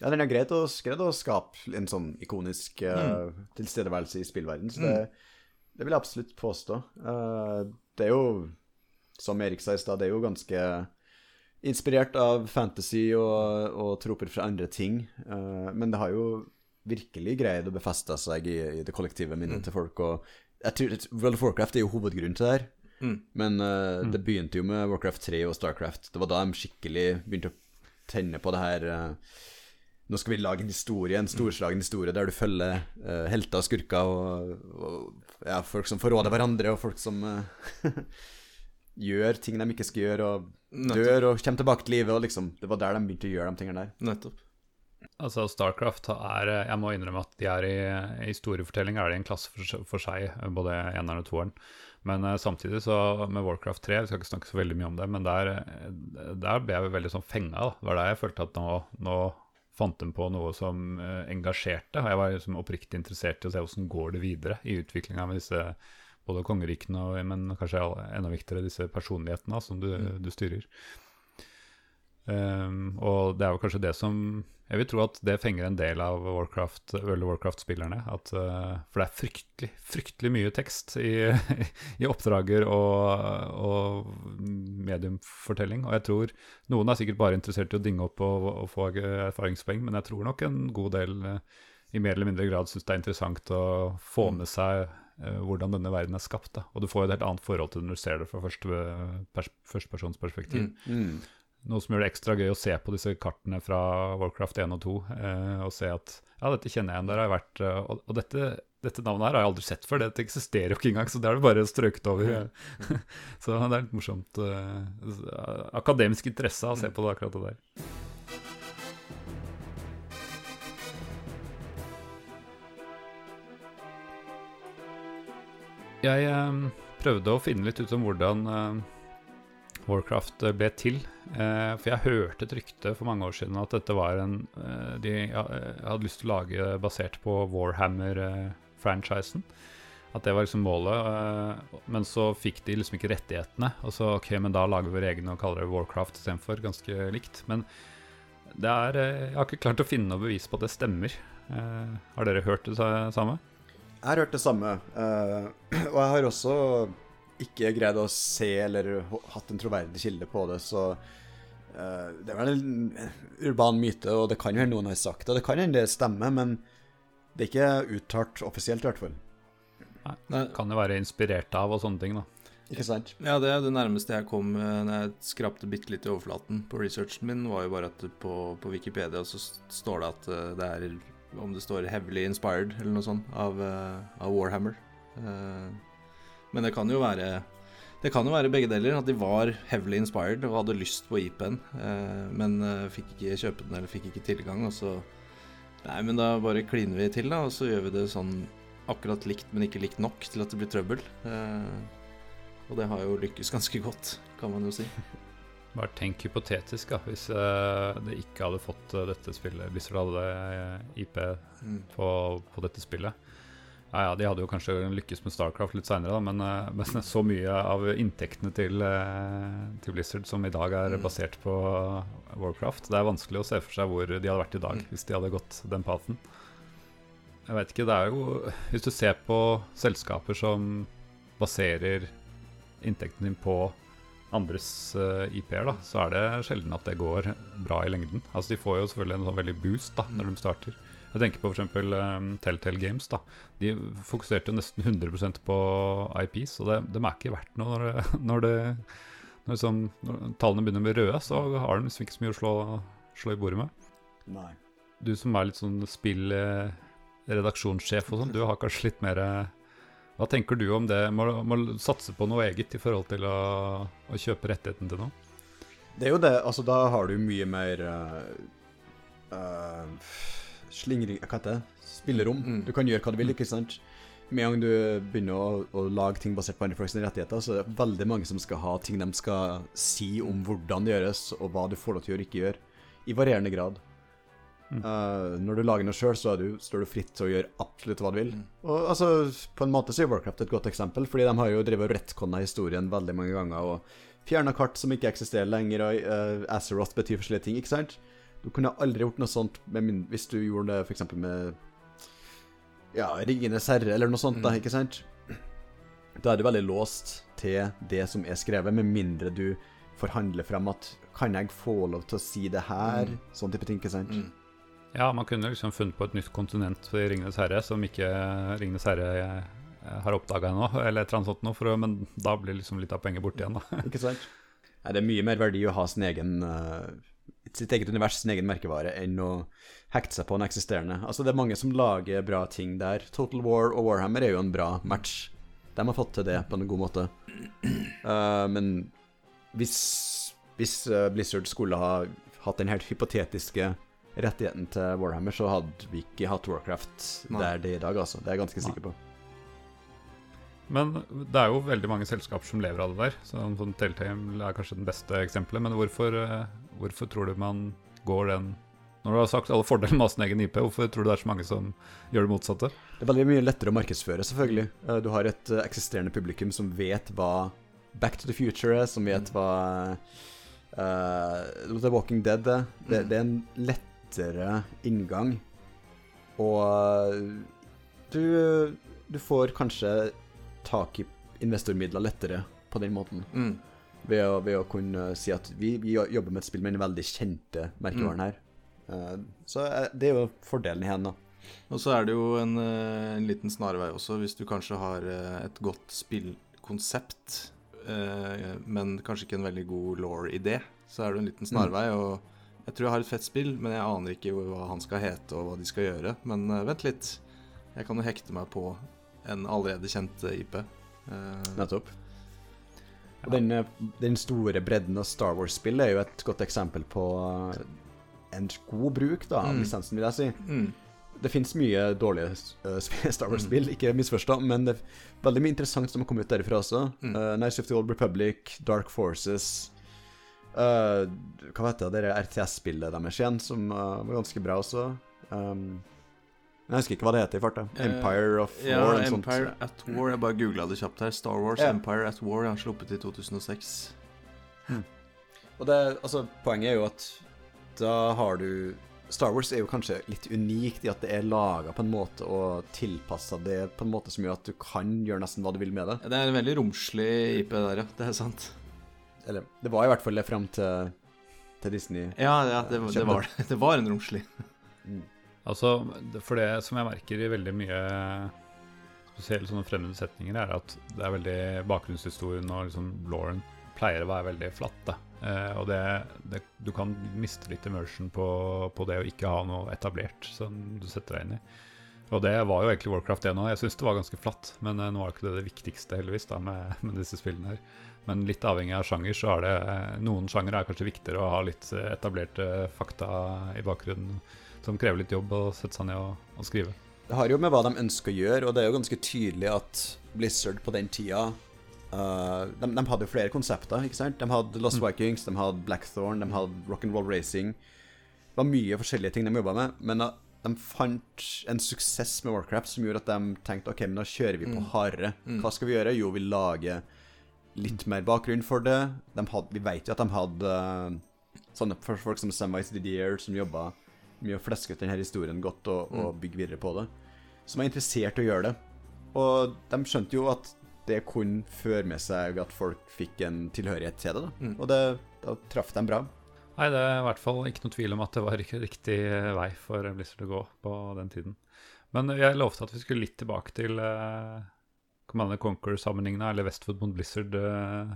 Ja, den er greit å, greit å skape en sånn ikonisk eh, tilstedeværelse i spillverden, så det, det vil jeg absolutt påstå. Uh, det er jo, som Erik sa i stad, det er jo ganske inspirert av fantasy og, og troper fra andre ting, uh, men det har jo virkelig greid å befeste seg i, i det kollektive minnet til folk, og jeg tror World of Warcraft er jo hovedgrunnen til det her. Mm. Men eh, det begynte jo med Warcraft 3 og Starcraft. Det var da de skikkelig begynte å tenne på det her uh, Nå skal vi lage en historie, en storslagen historie der du følger uh, helter og skurker og, og ja, folk som forråder hverandre, og folk som gjør ting de ikke skal gjøre, og Nettopp. dør og kommer tilbake til livet. Og liksom, det var der de begynte å gjøre de tingene der. Nettopp. Altså Starcraft er Jeg må innrømme at de er i, i historiefortelling er de en klasse for, for seg, både eneren og toeren. Men uh, samtidig så med Warcraft 3, vi skal ikke snakke så veldig mye om det, men der, der ble jeg veldig sånn fenga. Det var der jeg følte at nå, nå fant de på noe som uh, engasjerte. Jeg var liksom oppriktig interessert i å se hvordan går det videre i utviklinga med disse både kongerikene og men kanskje enda viktigere disse personlighetene som du, du styrer. Um, og det er jo kanskje det som Jeg vil tro at det fenger en del av Warcraft, World of Warcraft-spillerne. uh, For det er fryktelig, fryktelig mye tekst i, i oppdrager og, og mediumfortelling. Og jeg tror noen er sikkert bare interessert i å dinge opp og, og få erfaringspoeng, men jeg tror nok en god del uh, i mer eller mindre grad syns det er interessant å få med seg uh, hvordan denne verden er skapt. Da. Og du får jo et helt annet forhold til det når du ser det fra første, pers førstepersonsperspektiv. Mm. Noe som gjør det ekstra gøy å se på disse kartene fra Warcraft 1 og 2. Eh, og se at ja, dette kjenner jeg igjen, der har jeg vært eh, Og, og dette, dette navnet her har jeg aldri sett før, dette eksisterer jo ikke engang, så det er det bare strøket over. så det er litt morsomt. Eh, akademisk interesse av å se på det akkurat det der. Jeg eh, prøvde å finne litt ut om hvordan eh, Warcraft eh, ble til. Eh, for jeg hørte et rykte for mange år siden at dette var en eh, De hadde lyst til å lage basert på Warhammer-franchisen. At det var liksom målet. men så fikk de liksom ikke rettighetene. Og så ok, men da lager vi vår egen og kaller det Warcraft istedenfor. Ganske likt. Men det er Jeg har ikke klart å finne noe bevis på at det stemmer. Har dere hørt det samme? Jeg har hørt det samme, og jeg har også ikke greid å se eller hatt en troverdig kilde på det, så uh, det er vel en urban myte, og det kan jo hende noen har sagt det, det kan hende det stemmer, men det er ikke uttalt offisielt i hvert fall. Nei, det Kan jo være inspirert av og sånne ting, da. Ikke sant? Ja, det er det nærmeste jeg kom eh, når jeg skrapte bitte litt i overflaten på researchen min, var jo bare at på, på Wikipedia så står det at eh, det er Om det står 'heavily inspired' eller noe sånt av, av Warhammer. Eh, Men det kan jo være det kan jo være begge deler, at de var heavily inspired og hadde lyst på IP-en, eh, men eh, fikk ikke kjøpe den eller fikk ikke tilgang. Og så Nei, men da bare kliner vi til, da, og så gjør vi det sånn akkurat likt, men ikke likt nok til at det blir trøbbel. Eh, og det har jo lykkes ganske godt, kan man jo si. Bare tenk hypotetisk, da. Hvis det ikke hadde fått dette spillet Blizzard hadde IP på, på dette spillet. Ja, ja, De hadde jo kanskje lykkes med Starcraft litt seinere, men, eh, men så mye av inntektene til, eh, til Blizzard som i dag er Mm. basert på Warcraft Det er vanskelig å se for seg hvor de hadde vært i dag Mm. hvis de hadde gått den paten. Jeg vet ikke, det er jo Hvis du ser på selskaper som baserer inntekten din på andres eh, IP-er, da, så er det sjelden at det går bra i lengden. Altså De får jo selvfølgelig en sånn veldig boost da når de starter. Jeg tenker på f.eks. Um, Telltale Games. da De fokuserte jo nesten 100% på IPs, og det, de er ikke verdt noe når, det, når, det, når, liksom, når tallene begynner å bli røde. Så har de liksom ikke så mye å slå, slå i bordet med. Nei. Du som er litt sånn spill-redaksjonssjef og sånn, du har kanskje litt mer eh, Hva tenker du om det? Må, må satse på noe eget i forhold til å, å kjøpe rettigheten til noe? Det er jo det. Altså, da har du mye mer uh, uh, slingring Hva heter det? Spillerom. Mm. Du kan gjøre hva du vil, ikke sant? Med en gang du begynner å, å lage ting basert på andre folks rettigheter, så er det veldig mange som skal ha ting de skal si om hvordan det gjøres, og hva du får lov til å gjøre og ikke gjøre, i varierende grad. Uh, når du lager noe sjøl, så er du, står du fritt til å gjøre absolutt hva du vil. Og altså, På en måte så er Warcraft et godt eksempel, fordi de har jo drevet og retconna historien veldig mange ganger. og Fjerna kart som ikke eksisterer lenger, og uh, Azeroth betyr forskjellige ting. ikke sant? Du kunne aldri gjort noe sånt med min, hvis du gjorde det f.eks. med ja, Ringenes herre, eller noe sånt. da, ikke sant? Da er du veldig låst til det som er skrevet, med mindre du forhandler frem at Kan jeg få lov til å si det her? Sånn type ting, ikke sant? Mm. Ja, man kunne liksom funnet på et nytt kontinent for Ringenes herre som ikke Ringenes herre eh, har oppdaga ennå, eller et eller annet sånt noe, for, men da blir liksom litt av penger borte igjen, da. Ikke sant? Nei, det er mye mer verdi å ha sin egen uh, sitt eget univers, sin egen merkevare, enn å hekte seg på en eksisterende. Altså, det er mange som lager bra ting der. Total War og Warhammer er jo en bra match. De har fått til det på en god måte. Uh, men hvis, hvis uh, Blizzard skulle ha hatt den helt hypotetiske rettigheten til Warhammer, så hadde vi ikke hatt Warcraft Nei. der det er i dag, altså. Det er jeg ganske sikker på. Men det er jo veldig mange selskaper som lever av det der. Så sånn Telltale er kanskje den beste eksempelet. Men hvorfor, eh, hvorfor tror du man går den Når du har sagt alle fordelene med å ha sin egen IP, hvorfor tror du det er så mange som gjør det motsatte? Det er veldig mye lettere å markedsføre, selvfølgelig. Eh, Du har et eh, eksisterende publikum som vet hva Back to the Future er, som vet hva uh, The Walking Dead er. Det, det er en lettere inngang. Og du, du får kanskje tak i investormidler lettere på den måten. Mm. Ved å, ved å kunne si at vi, vi jobber med et spill med den veldig kjente merkevaren her. Mm. så eh, det er jo fordelen igjen, da. Og så er det jo en, eh, en liten snarvei også, hvis du kanskje har et godt spillkonsept, men kanskje ikke en veldig god law-idé, så er det en liten snarvei. Og jeg tror jeg har et fett spill, men jeg aner ikke hva han skal hete og hva de skal gjøre. Men vent litt, jeg kan jo hekte meg på en allerede kjent IP. Nettopp. Og den, eh, den store bredden av Star Wars-spill er jo et godt eksempel på eh, en god bruk da, av Mm. lisensen, vil jeg si. mm. Det fins mye dårlige eh, Star Wars-spill, ikke misforstå, men det er veldig mye interessant som har kommet ut derifra også. Mm. Uh, Nice of the Old Republic, Dark Forces uh, Hva heter det, det RTS-spillet deres igjen, som var ganske bra også. Um, jeg husker ikke hva det heter i farta. Eh, Empire of Ja, War eller Empire sånt. Empire at War. Jeg bare googla det kjapt her. Star Wars yeah. Empire at War. Jeg har sluppet i 2006. Og det, altså, poenget er jo at da har du Star Wars er jo kanskje litt unikt i at det er laga på en måte og tilpassa det på en måte som gjør at du kan gjøre nesten hva du vil med det. Det er en veldig romslig IP der, ja. Det er sant. Eller det var i hvert fall det fram til, til Disney. Ja, ja det, det, var det. Var en romslig. Altså, For det som jeg merker i veldig mye spesielt sånne fremmede setninger, er at det er veldig bakgrunnshistorien og liksom Lauren pleier å være veldig flatt. da. Eh, og det, det, du kan miste litt immersion på, på det å ikke ha noe etablert som du setter deg inn i. Og det var jo egentlig Warcraft 1 òg. Jeg syns det var ganske flatt, men eh, nå er ikke det det viktigste, heldigvis, da, med, med disse spillene her. Men litt avhengig av sjanger, så er det eh, Noen sjangere er kanskje viktigere å ha litt eh, etablerte fakta i bakgrunnen som krever litt jobb å sette seg ned og, og skrive. Det har jo med hva de ønsker å gjøre, og det er jo ganske tydelig at Blizzard på den tida uh, de, de hadde jo flere konsepter, ikke sant? De hadde Lost Vikings, de hadde Blackthorn, de hadde Rock'n'Roll Racing. Det var mye forskjellige ting de jobba med, men uh, de fant en suksess med Warcraft som gjorde at de tenkte OK, men da kjører vi på hardere. Hva skal vi gjøre? Jo, vi lager litt mer bakgrunn for det. De hadde, vi vet jo at de hadde uh, sånne folk som Samwise Didier, som jobba mye å fleske ut denne historien godt og, og bygge videre på det. Som er interessert i å gjøre det. Og de skjønte jo at det kunne føre med seg at folk fikk en tilhørighet til det. da. Mm. Og det, da traff de bra. Nei, det er i hvert fall ikke noe tvil om at det var ikke riktig vei for Blizzard å gå på den tiden. Men jeg lovte at vi skulle litt tilbake til uh, Commander Conquer-sammenhengene, eller Westwood mot Blizzard. eh, eh,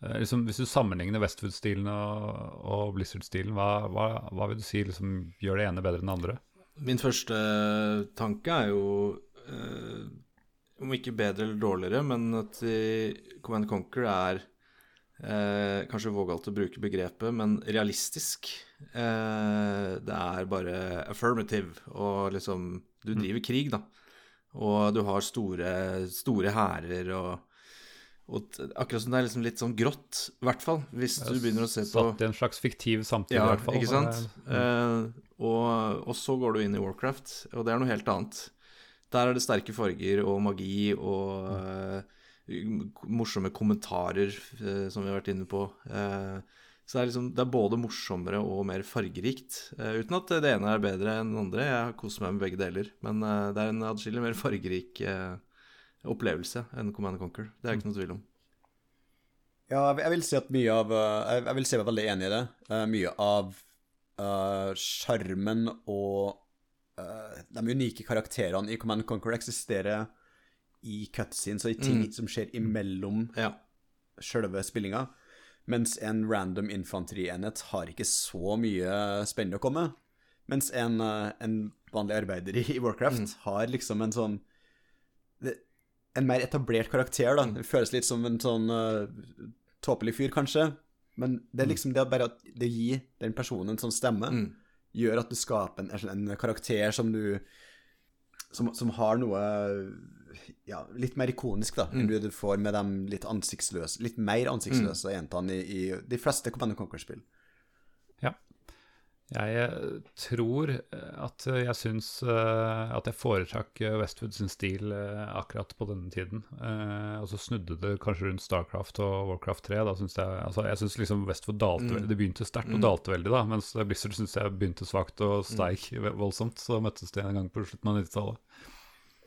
liksom, hvis du sammenligner Westwood-stilen og, og Blizzard-stilen, hva, hva, hva vil du si liksom, gjør det ene bedre enn det andre? Min første tanke er jo eh, om ikke bedre eller dårligere, men at i Command Conquer er eh, kanskje vågalt å bruke begrepet, men realistisk. Eh, det er bare affirmative, og liksom Du driver krig, da. Og du har store, store hærer og, og akkurat som det er liksom litt sånn grått, i hvert fall. Hvis du begynner å se på Satt i en slags fiktiv samtid, ja, i hvert fall. ikke sant? Eh, og, og så går du inn i Warcraft, og det er noe helt annet. Der er det sterke farger og magi og eh, morsomme kommentarer, eh, som vi har vært inne på. Eh, så det er, liksom, det er både morsommere og mer fargerikt. uten at det ene er bedre enn det andre. Jeg har kost meg med begge deler. Men det er en atskillig mer fargerik eh, opplevelse enn Command Conquer. Det er ikke noe tvil om. Ja, jeg- jeg vil si at mye av eh, Jeg jeg vil si meg veldig enig i det. Eh, mye av sjarmen uh, og uh, de unike karakterene i Command Conquer eksisterer i cutscenes og i ting Mm. som skjer imellom Ja. sjølve spillinga. Mens en random infanterienhet har ikke så mye spennende å komme. Mens en, eh, en vanlig arbeider i Warcraft Warcraft har liksom en sånn det, En mer etablert karakter, da. Det føles litt som en sånn uh, tåpelig fyr, kanskje. Men det er liksom det at bare at det gir den personen en sånn stemme, Mm. gjør at du skaper en, en karakter som du som, som har noe ja, litt mer ikonisk, da, enn Mm. du får med de litt ansiktsløse Litt mer ansiktsløse Mm. jentene i, i de fleste Command Conquer-spill. Jeg eh, tror eh, at jeg syns eh, at jeg foretrakk Westwood sin stil akkurat på denne tiden. Og så snudde det kanskje rundt Starcraft og Warcraft 3. Da synes jeg altså Jeg syns liksom Westwood dalte veldig. Det begynte sterkt og Mm. dalte veldig, da. Mens Blizzard syns jeg begynte svakt og steik voldsomt. Så møttes de en gang på slutten av 90-tallet.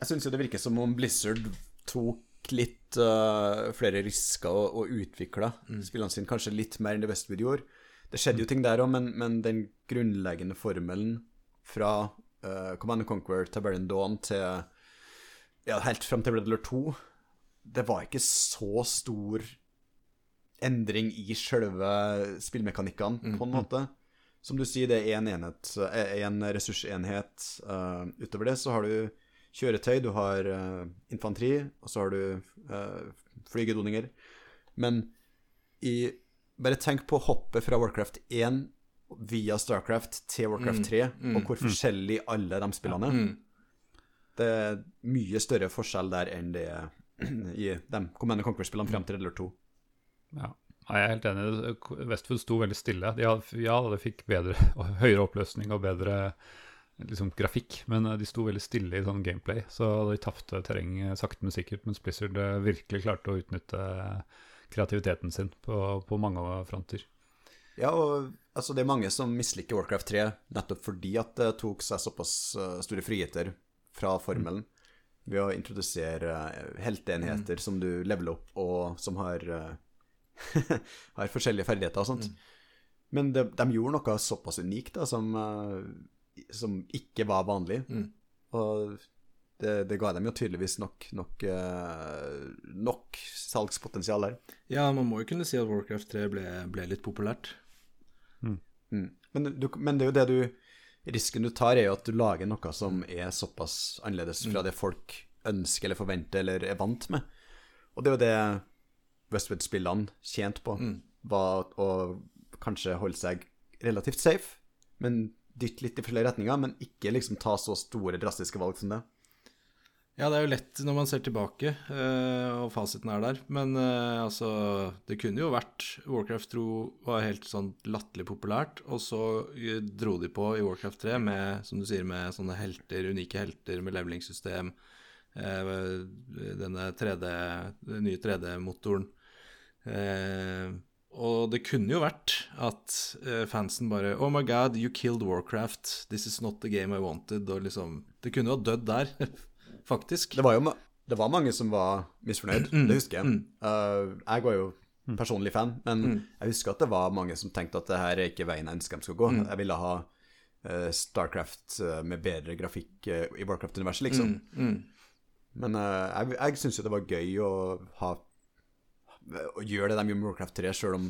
Jeg syns jo det virker som om Blizzard tok litt uh, flere risker og, og utvikla Mm. spillene sine kanskje litt mer enn det Westwood gjorde. Det skjedde jo ting der òg, men, men den grunnleggende formelen fra uh, Command and Conquer til Baron Dawn til ja, helt fram til Red Alert 2 Det var ikke så stor endring i sjølve spillmekanikkene, på en måte. Som du sier, det er én enhet, eh, en ressursenhet. Uh, utover det så har du kjøretøy, du har uh, infanteri, og så har du uh, flygedoninger. Men i Bare tenk på hoppet fra Warcraft 1 via Starcraft til Warcraft 3, mm, og hvor forskjellig alle de spillene er. Mm. Det er mye større forskjell der enn det er i de Command Conquer-spillene fram til Red Alert 2. Ja. Jeg er helt enig. Westwood sto veldig stille. De hadde, ja, det fikk bedre høyere oppløsning og bedre liksom, grafikk, men eh, de sto veldig stille i sånn gameplay. Så de tapte terreng eh, sakte, men sikkert, mens Blizzard eh, virkelig klarte å utnytte kreativiteten sin på, på mange fronter. Ja, og altså, det er mange som misliker Warcraft 3 nettopp fordi at det tok seg såpass eh, store friheter fra formelen ved å introdusere helteenheter helteenheter som du leveler opp, og som har, eh, har forskjellige ferdigheter og sånt. Men de, de gjorde noe såpass unikt da, som, eh, som ikke var vanlig. Mm. Og det, det ga dem jo tydeligvis nok, nok, eh, nok salgspotensial der. Ja, man må jo kunne si at Warcraft 3 ble, ble litt populært. Mm. Men, du, men det er jo det du Risken du tar, er jo at du lager noe som er såpass annerledes fra det folk ønsker eller forventer eller er vant med. Og det er jo det Westwood-spillene tjente på, Mm. var å kanskje holde seg relativt safe, men dytte litt i flere retninger, men ikke liksom ta så store, drastiske valg som det. Ja, det er jo lett når man ser tilbake, eh, og fasiten er der. Men eh, altså, det kunne jo vært Warcraft 2 var helt sånn latterlig populært, og så eh, dro de på i Warcraft 3 med, som du sier, med sånne helter, unike helter med levelingssystem, denne 3D, den nye 3D-motoren. Eh, og det kunne jo vært at fansen bare Oh my god, you killed Warcraft. This is not the game I wanted. Og liksom Det kunne jo ha dødd der, faktisk. Det var jo, ma- det var mange som var misfornøyd, det husker jeg. Eh, jeg var jo personlig fan, men jeg husker at det var mange som tenkte at det her er ikke veien jeg ønsker de skal gå. Jeg ville ha uh, Starcraft eh, med bedre grafikk uh, i Warcraft-universet, liksom. Men eh, jeg, jeg syns jo det var gøy å ha Å gjøre det de gjorde med Warcraft 3, sjøl om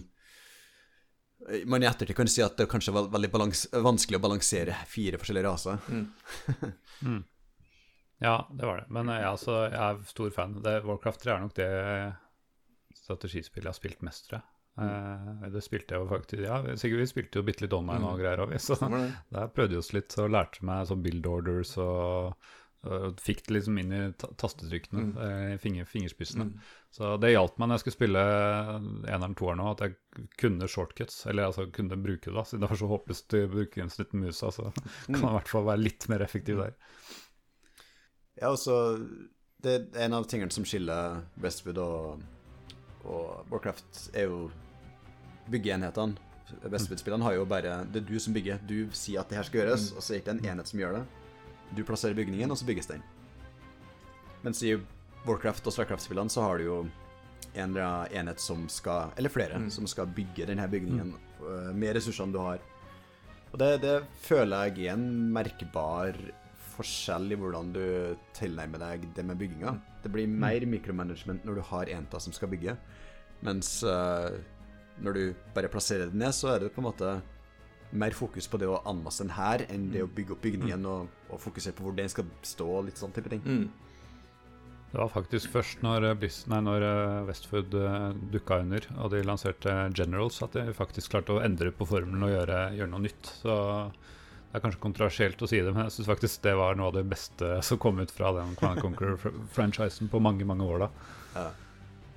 man i ettertid kan si at det kanskje var veldig balans vanskelig å balansere fire forskjellige raser. Ja, det var det. Men eh, ja, altså, jeg er stor fan. Det, Warcraft 3 er nok det strategispillet jeg har spilt mest, tror jeg. Eh, det spilte jeg jo faktisk Ja, sikkert vi spilte jo bitte litt online og greier òg, så det. der prøvde vi oss litt og lærte meg sånn build orders og, og fikk det liksom inn i ta tastetrykkene, eh, finger, fingerspissene. Så det hjalp meg når jeg skulle spille eneren, toeren òg, at jeg kunne shortcuts, eller altså kunne bruke det, da, siden det var så håpløst å bruke en snitt mus. musa, så kan jeg i hvert fall være litt mer effektiv der. Ja, altså Det er en av tingene som skiller Westwood og, og Warcraft, er jo byggeenhetene. Westwood-spillene har jo bare Det er du som bygger. Du sier at det her skal gjøres, og så er det ikke en enhet som gjør det. Du plasserer bygningen, og så bygges den. Mens i Warcraft og Starcraft-spillene så har du jo en eller annen enhet som skal Eller flere, som skal bygge denne bygningen øh, med ressursene du har. Og det, det føler jeg er en merkbar forskjell i hvordan du tilnærmer deg det med bygginga. Det blir mer mikromanagement når du har enta som skal bygge, mens uh, når du bare plasserer det ned, så er det på en måte mer fokus på det å anmasse en hær enn det å bygge opp bygningen og, og fokusere på hvor den skal stå og litt sånn type ting. Det var faktisk først når, eh, nei, når eh, Westfood dukka under og de lanserte Generals, at de faktisk klarte å endre på formelen og gjøre, gjøre noe nytt. Så det er kanskje kontroversielt å si det, men jeg syns faktisk det var noe av det beste som kom ut fra den Command Conqueror-franchisen på mange, mange år da. Ja.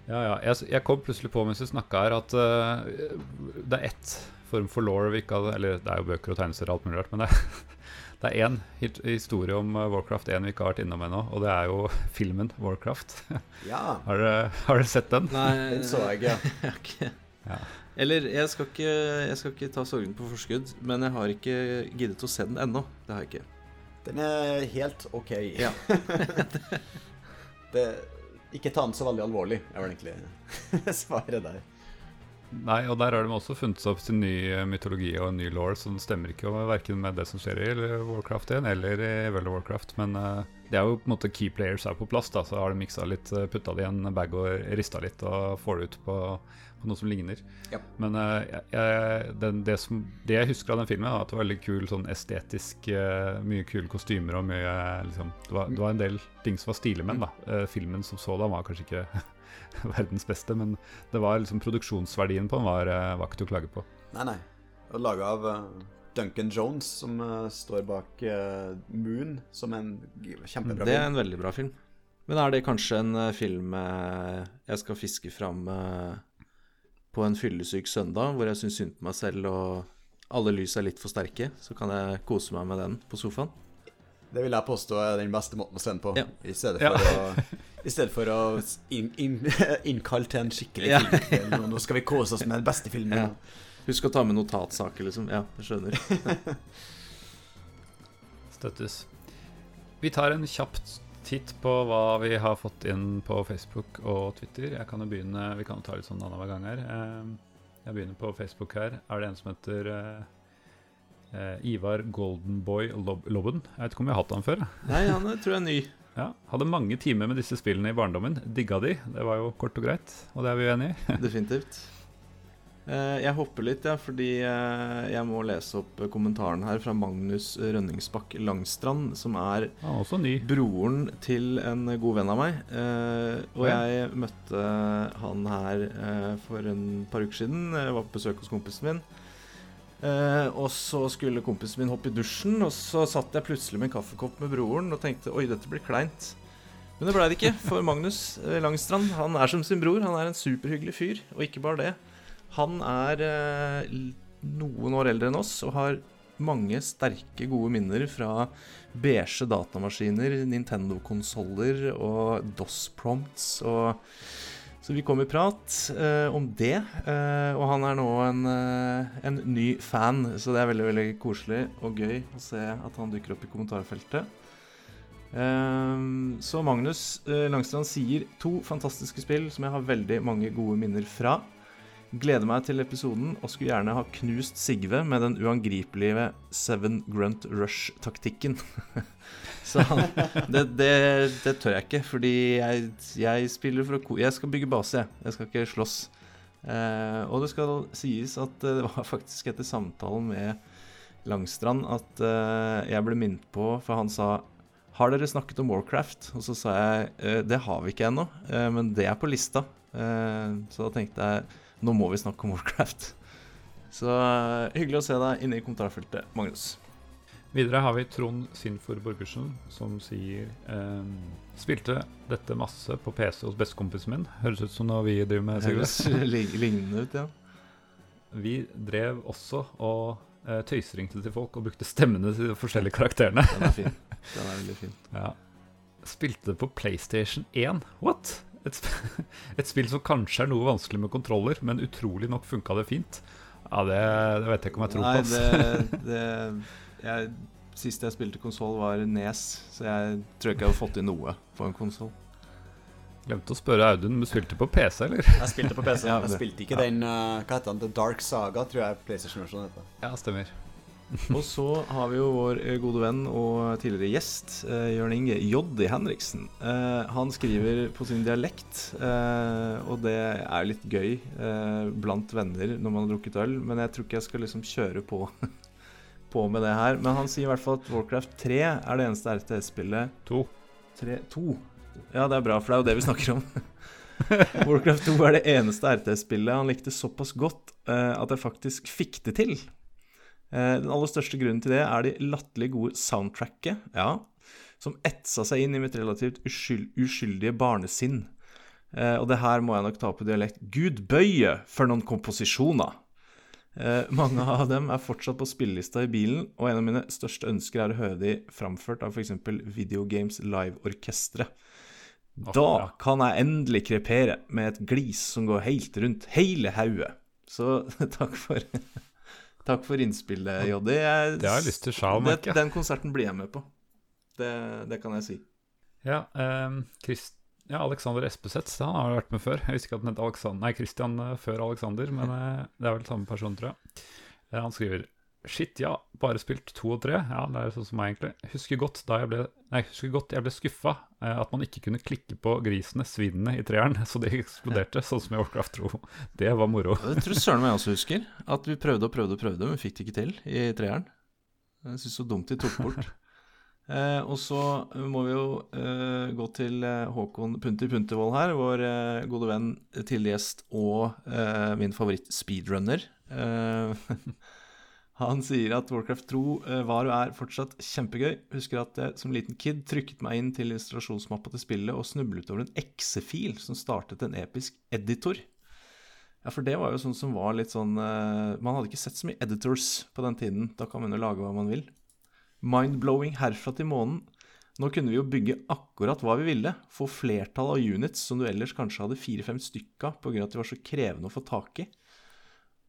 Ja, ja. Jeg, jeg kom plutselig på mens vi snakka her, at uh, det er ett form for law vi ikke hadde Eller det er jo bøker og tegneserier og alt mulig rart, men det er, det er én historie om eh, Warcraft 1 vi ikke har vært innom ennå, og det er jo filmen Warcraft. ja, har, dere, sett den? Nei, den så jeg, ja. jeg ikke Ja. Eller, jeg skal ikke, jeg skal ikke ta sorgen på forskudd, men jeg har ikke giddet å se den ennå. Det har jeg ikke. Den er helt OK. Ja. det, ikke ta den så veldig alvorlig, er vel egentlig svaret der. Nei, og der har de også funnet seg opp sin ny eh, mytologi og en ny law, så den stemmer ikke verken med det som skjer i Warcraft 1 eller i World of Warcraft. Men eh, det er jo på en måte key players er på plass, da, så har de miksa litt, eh, putta det i en bag og rista litt og får det ut på, på noe som ligner. Ja. Men eh, jeg, jeg, den, det, som, det jeg husker av den filmen, var at det var veldig kul sånn estetisk eh, Mye kule kostymer og mye liksom, det, var, det var en del ting som var stilige med den. da. Eh, filmen som sådan var kanskje ikke verdens beste, men det var liksom produksjonsverdien på den var, eh, var ikke til å klage på. Nei, nei. Og laga av eh, Duncan Jones, som eh, står bak eh, Moon, som en kjempebra film. Det er en veldig bra film. Men er det kanskje en eh, film eh, jeg skal fiske fram eh, på en fyllesyk søndag, hvor jeg syns synd på meg selv og alle lys er litt for sterke? Så kan jeg kose meg med den på sofaen. Det vil jeg påstå er den beste måten å sende på. Ja. I stedet Ja. for å, i stedet for å inn, inn, innkalle til en skikkelig Ja. film. Nå skal vi kose oss med den beste filmen. Ja. Husk å ta med notatsaker, liksom. Ja, jeg skjønner. Støttes. Vi tar en kjapp titt på hva vi har fått inn på Facebook og Twitter. Jeg kan jo begynne, Vi kan jo ta litt sånn annenhver gang her. Eh, Jeg begynner på Facebook her. Er det en som heter eh, eh, Ivar Goldenboy Lob Lobben? Jeg vet ikke om jeg har hatt han før. Nei, han er, tror jeg er ny. Ja, Hadde mange timer med disse spillene i barndommen. Digga de. Det var jo kort og greit, og det er vi jo enig i. Definitivt. Eh, Jeg hopper litt, ja, fordi eh, jeg må lese opp kommentaren her fra Magnus Rønningsbakk Langstrand, som er broren til en god venn av meg. Eh, og jeg møtte han her eh, for en par uker siden. Jeg var på besøk hos kompisen min. Eh, og så skulle kompisen min hoppe i dusjen, og så satt jeg plutselig med en kaffekopp med broren og tenkte oi, dette blir kleint. Men det blei det ikke, for Magnus eh, Langstrand han er som sin bror. Han er en superhyggelig fyr, og ikke bare det. Han er eh, noen år eldre enn oss og har mange sterke, gode minner fra beige datamaskiner, Nintendo-konsoller og DOS-prompts. Så vi kom i prat eh, om det, eh, og han er nå en, eh, en ny fan. Så det er veldig veldig koselig og gøy å se at han dukker opp i kommentarfeltet. Ehm, så Magnus eh, Langstrand sier to fantastiske spill som jeg har veldig mange gode minner fra. Gleder meg til episoden og skulle gjerne ha knust Sigve med den uangripelige Seven Grunt Rush-taktikken. så det, det, det tør jeg ikke, fordi jeg, jeg spiller for å. Jeg skal bygge base, jeg. Jeg skal ikke slåss. Eh, og det skal sies at eh, det var faktisk etter samtalen med Langstrand at eh, jeg ble minnet på, for han sa har dere snakket om Warcraft? Og så sa jeg eh, det har vi ikke ennå, eh, men det er på lista. Så da tenkte jeg nå må vi snakke om Warcraft. Så eh, hyggelig å se deg inne i kommentarfeltet, Magnus. Videre har vi Trond Sinfor Borgersen, som sier ehm, Spilte dette masse på PC hos bestekompisen min. Høres ut som noe vi driver med. Høres li- lignende ut, ja. Vi drev også og eh, tøysringte til folk og brukte stemmene til de forskjellige karakterene. Den er fin. Den er veldig fin. Ja. Spilte på PlayStation 1. What? Et, sp et spill som kanskje er noe vanskelig med kontroller, men utrolig nok funka det fint. Ja, det, det vet jeg ikke om jeg tror Nei, på. det, det jeg, Sist jeg spilte konsoll, var Nes, så jeg tror ikke jeg har fått til noe på en konsoll. Glemte å spørre Audun om du spilte på PC, eller? Jeg spilte på PC. Ja, Jeg spilte ikke ja. den uh, Hva heter den? The Dark Saga, tror jeg PlayStation-versjonen heter. Ja, stemmer. Og så har vi jo vår eh, gode venn og tidligere gjest, eh, Jørn Inge Joddi Henriksen. Eh, han skriver på sin dialekt, eh, og det er litt gøy eh, blant venner når man har drukket øl, men jeg tror ikke jeg skal liksom kjøre på, på med det her. Men han sier i hvert fall at Warcraft 3 er det eneste RTS-spillet To. 3, 2. Ja, det er bra, for det er jo det vi snakker om. Warcraft 2 er det eneste RTS-spillet han likte såpass godt eh, at jeg faktisk fikk det til. Eh, den aller største grunnen til det er de latterlig gode soundtracket, ja, som etsa seg inn i mitt relativt uskyld, uskyldige barnesinn. Eh, og det her må jeg nok ta på dialekt. Gud bøye for noen komposisjoner! Eh, mange av dem er fortsatt på spillelista i bilen, og en av mine største ønsker er å høre de framført av f.eks. Videogames Live-orkesteret. Da kan jeg endelig krepere med et glis som går helt rundt hele hodet. Så takk for Takk for innspillet, Joddi. Det har jeg lyst til sjal, merker jeg. Den konserten blir jeg med på. Det, det kan jeg si. Ja, ehm, Christ ja, Alexander Espeseth, han har jo vært med før. Jeg husker ikke at han het Alexander, nei, Christian eh, før Alexander, men eh, det er vel samme person, tror jeg. Han skriver Shit, ja, bare spilt to og tre. Ja, det er sånn som meg, egentlig. Husker godt da jeg ble Nei, husker godt jeg ble skuffa eh, at man ikke kunne klikke på grisene, svinene, i treeren, så de eksploderte, sånn som i Warcraft 2. Det var moro. Det tror søren meg jeg også husker. At vi prøvde og prøvde og prøvde, men fikk det ikke til i treeren. Jeg syns så dumt de tok bort. Eh, og så må vi jo eh, gå til eh, Håkon Punti Puntervold her, vår eh, gode venn, tidligere gjest og eh, min favoritt-speedrunner. Han sier at Warcraft 2 eh, var og er fortsatt kjempegøy. Husker at jeg som liten kid trykket meg inn til installasjonsmappa til spillet og snublet over en exe-fil som startet en episk editor. Ja, for det var jo sånn som var litt sånn eh, Man hadde ikke sett så mye editors på den tiden. Da kan man jo lage hva man vil. Mind-blowing herfra til månen. Nå kunne vi jo bygge akkurat hva vi ville. Få flertall av units som du ellers kanskje hadde fire-fem stykk av pga. at de var så krevende å få tak i.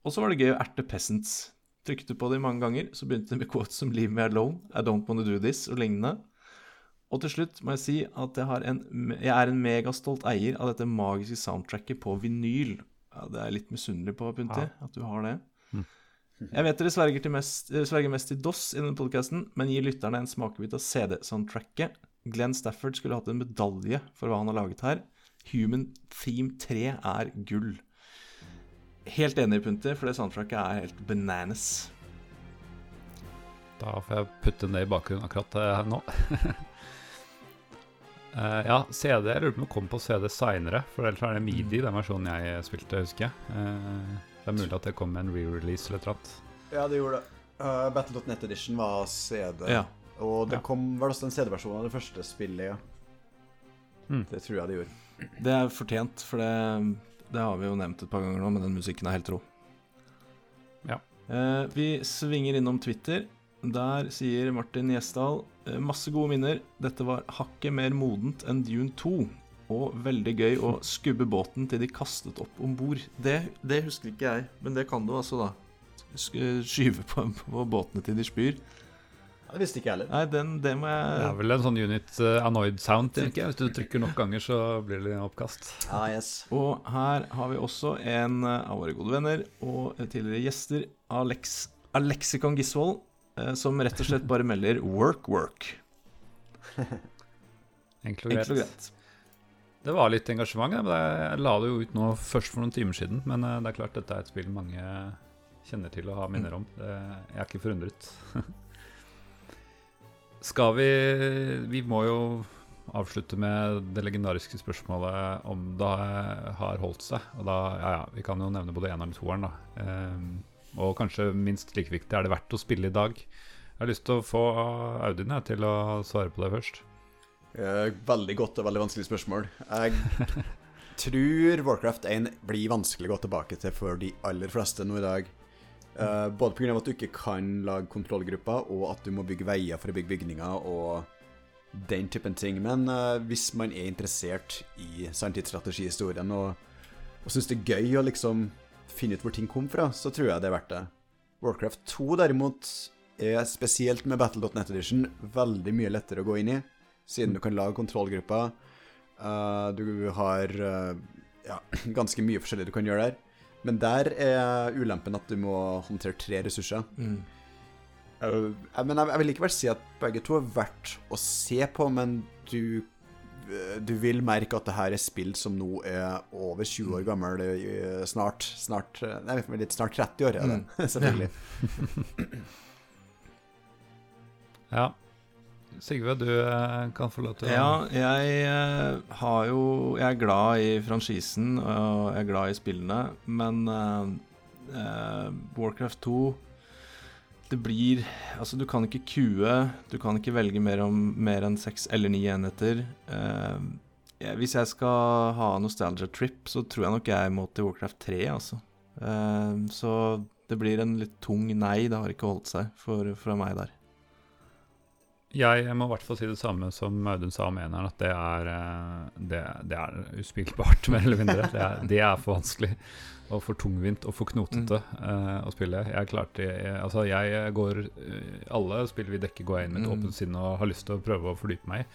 Og så var det gøy å erte peasants. Trykte på det mange ganger, så begynte det med quotes som 'Leave me alone', 'I don't wanna do this' og lignende. Og til slutt må jeg si at jeg, har en, jeg er en megastolt eier av dette magiske soundtracket på vinyl. Ja, det er jeg litt misunnelig på, Punti, Ja. at du har det. Jeg vet dere sverger, mest, eh, sverger mest til DOS i denne podkasten, men gir lytterne en smakebit av CD-soundtracket. Glenn Stafford skulle hatt en medalje for hva han har laget her. Human Theme 3 er gull. Helt enig, Punter, for det soundtracket er helt bananas. Da får jeg putte det i bakgrunnen akkurat eh, nå. uh, ja, CD jeg lurer på om det kom på CD seinere, for ellers er det Midi, den versjonen jeg spilte, husker jeg. Uh, det er mulig at det kom med en re-release eller noe. Ja, det gjorde det. Uh, Battle.net Edition var CD. Ja. Og det Ja. kom vel også en CD-versjon av det første spillet, ja. Mm. Det tror jeg det gjorde. Det er fortjent, for det, det har vi jo nevnt et par ganger nå, men den musikken er helt rå. Ja. Eh, vi svinger innom Twitter. Der sier Martin Gjesdal eh, masse gode minner. Dette var hakket mer modent enn Dune 2. Og veldig gøy å skubbe båten til de kastet opp om bord. Det, det husker ikke jeg, men det kan du altså, da. Skyve på, på båtene til de spyr. Det visste ikke jeg heller. Nei, den, det må Det er vel en sånn unit uh, annoyed sound, tenker jeg. Hvis du trykker nok ganger, så blir det oppkast. Ah, yes. Og her har vi også en av våre gode venner og tidligere gjester, Alex, Alexikon Gisvold, eh, som rett og slett bare melder 'work, work'. Enkelt og greit. Det var litt engasjement. men Jeg la det jo ut nå først for noen timer siden, men eh, det er klart dette er et spill mange kjenner til og har minner om. Jeg er ikke forundret. Skal vi Vi må jo avslutte med det legendariske spørsmålet om det har holdt seg. Og da, ja ja, vi kan jo nevne både eneren og toeren, da. Ehm, og kanskje minst like viktig, er det verdt å spille i dag? Jeg har lyst til å få Audun jeg, til å svare på det først. Veldig godt og veldig vanskelig spørsmål. Jeg tror Warcraft 1 blir vanskelig å gå tilbake til for de aller fleste nå i dag. Uh, både pga. at du ikke kan lage kontrollgrupper, og at du må bygge veier for å bygge bygninger og den typen ting. Men uh, hvis man er interessert i sanntidsstrategihistorien og, og syns det er gøy å liksom finne ut hvor ting kom fra, så tror jeg det er verdt det. Warcraft 2 derimot er spesielt med Battle.net Edition veldig mye lettere å gå inn i siden du kan lage kontrollgrupper. Uh, du har ja, ganske mye forskjellig du kan gjøre der. Men der er ulempen at du må håndtere tre ressurser. Mm. Eh, men jeg, jeg vil likevel si at begge to er verdt å se på, men du eh, du vil merke at det her er spill som nå er over 20 år gammel. eh, Snart snart, eh, Nei, litt snart 30 år, er det. Selvfølgelig. Ja. Sigve, du eh, kan få lov til å Ja, jeg eh, har jo Jeg er glad i franchisen, og jeg er glad i spillene, men uh, Warcraft 2 Det blir Altså, du kan ikke kue, du kan ikke velge mer, om, mer enn seks eller ni enheter. Uh, hvis jeg skal ha nostalgia trip, så tror jeg nok jeg må til Warcraft 3, altså. Uh, så det blir en litt tung nei. Det har ikke holdt seg for, fra meg der. Jeg må i hvert fall si det samme som Audun sa om eneren, at det er, eh, det, det er uspillbart, mer eller mindre. Det er, det er for vanskelig og for tungvint og for knotete eh, å spille. Jeg klarte jeg, Altså, jeg går eh, Alle spill vi dekker, går jeg inn med et Mm. åpent sinn og har lyst til å prøve å fordype meg i.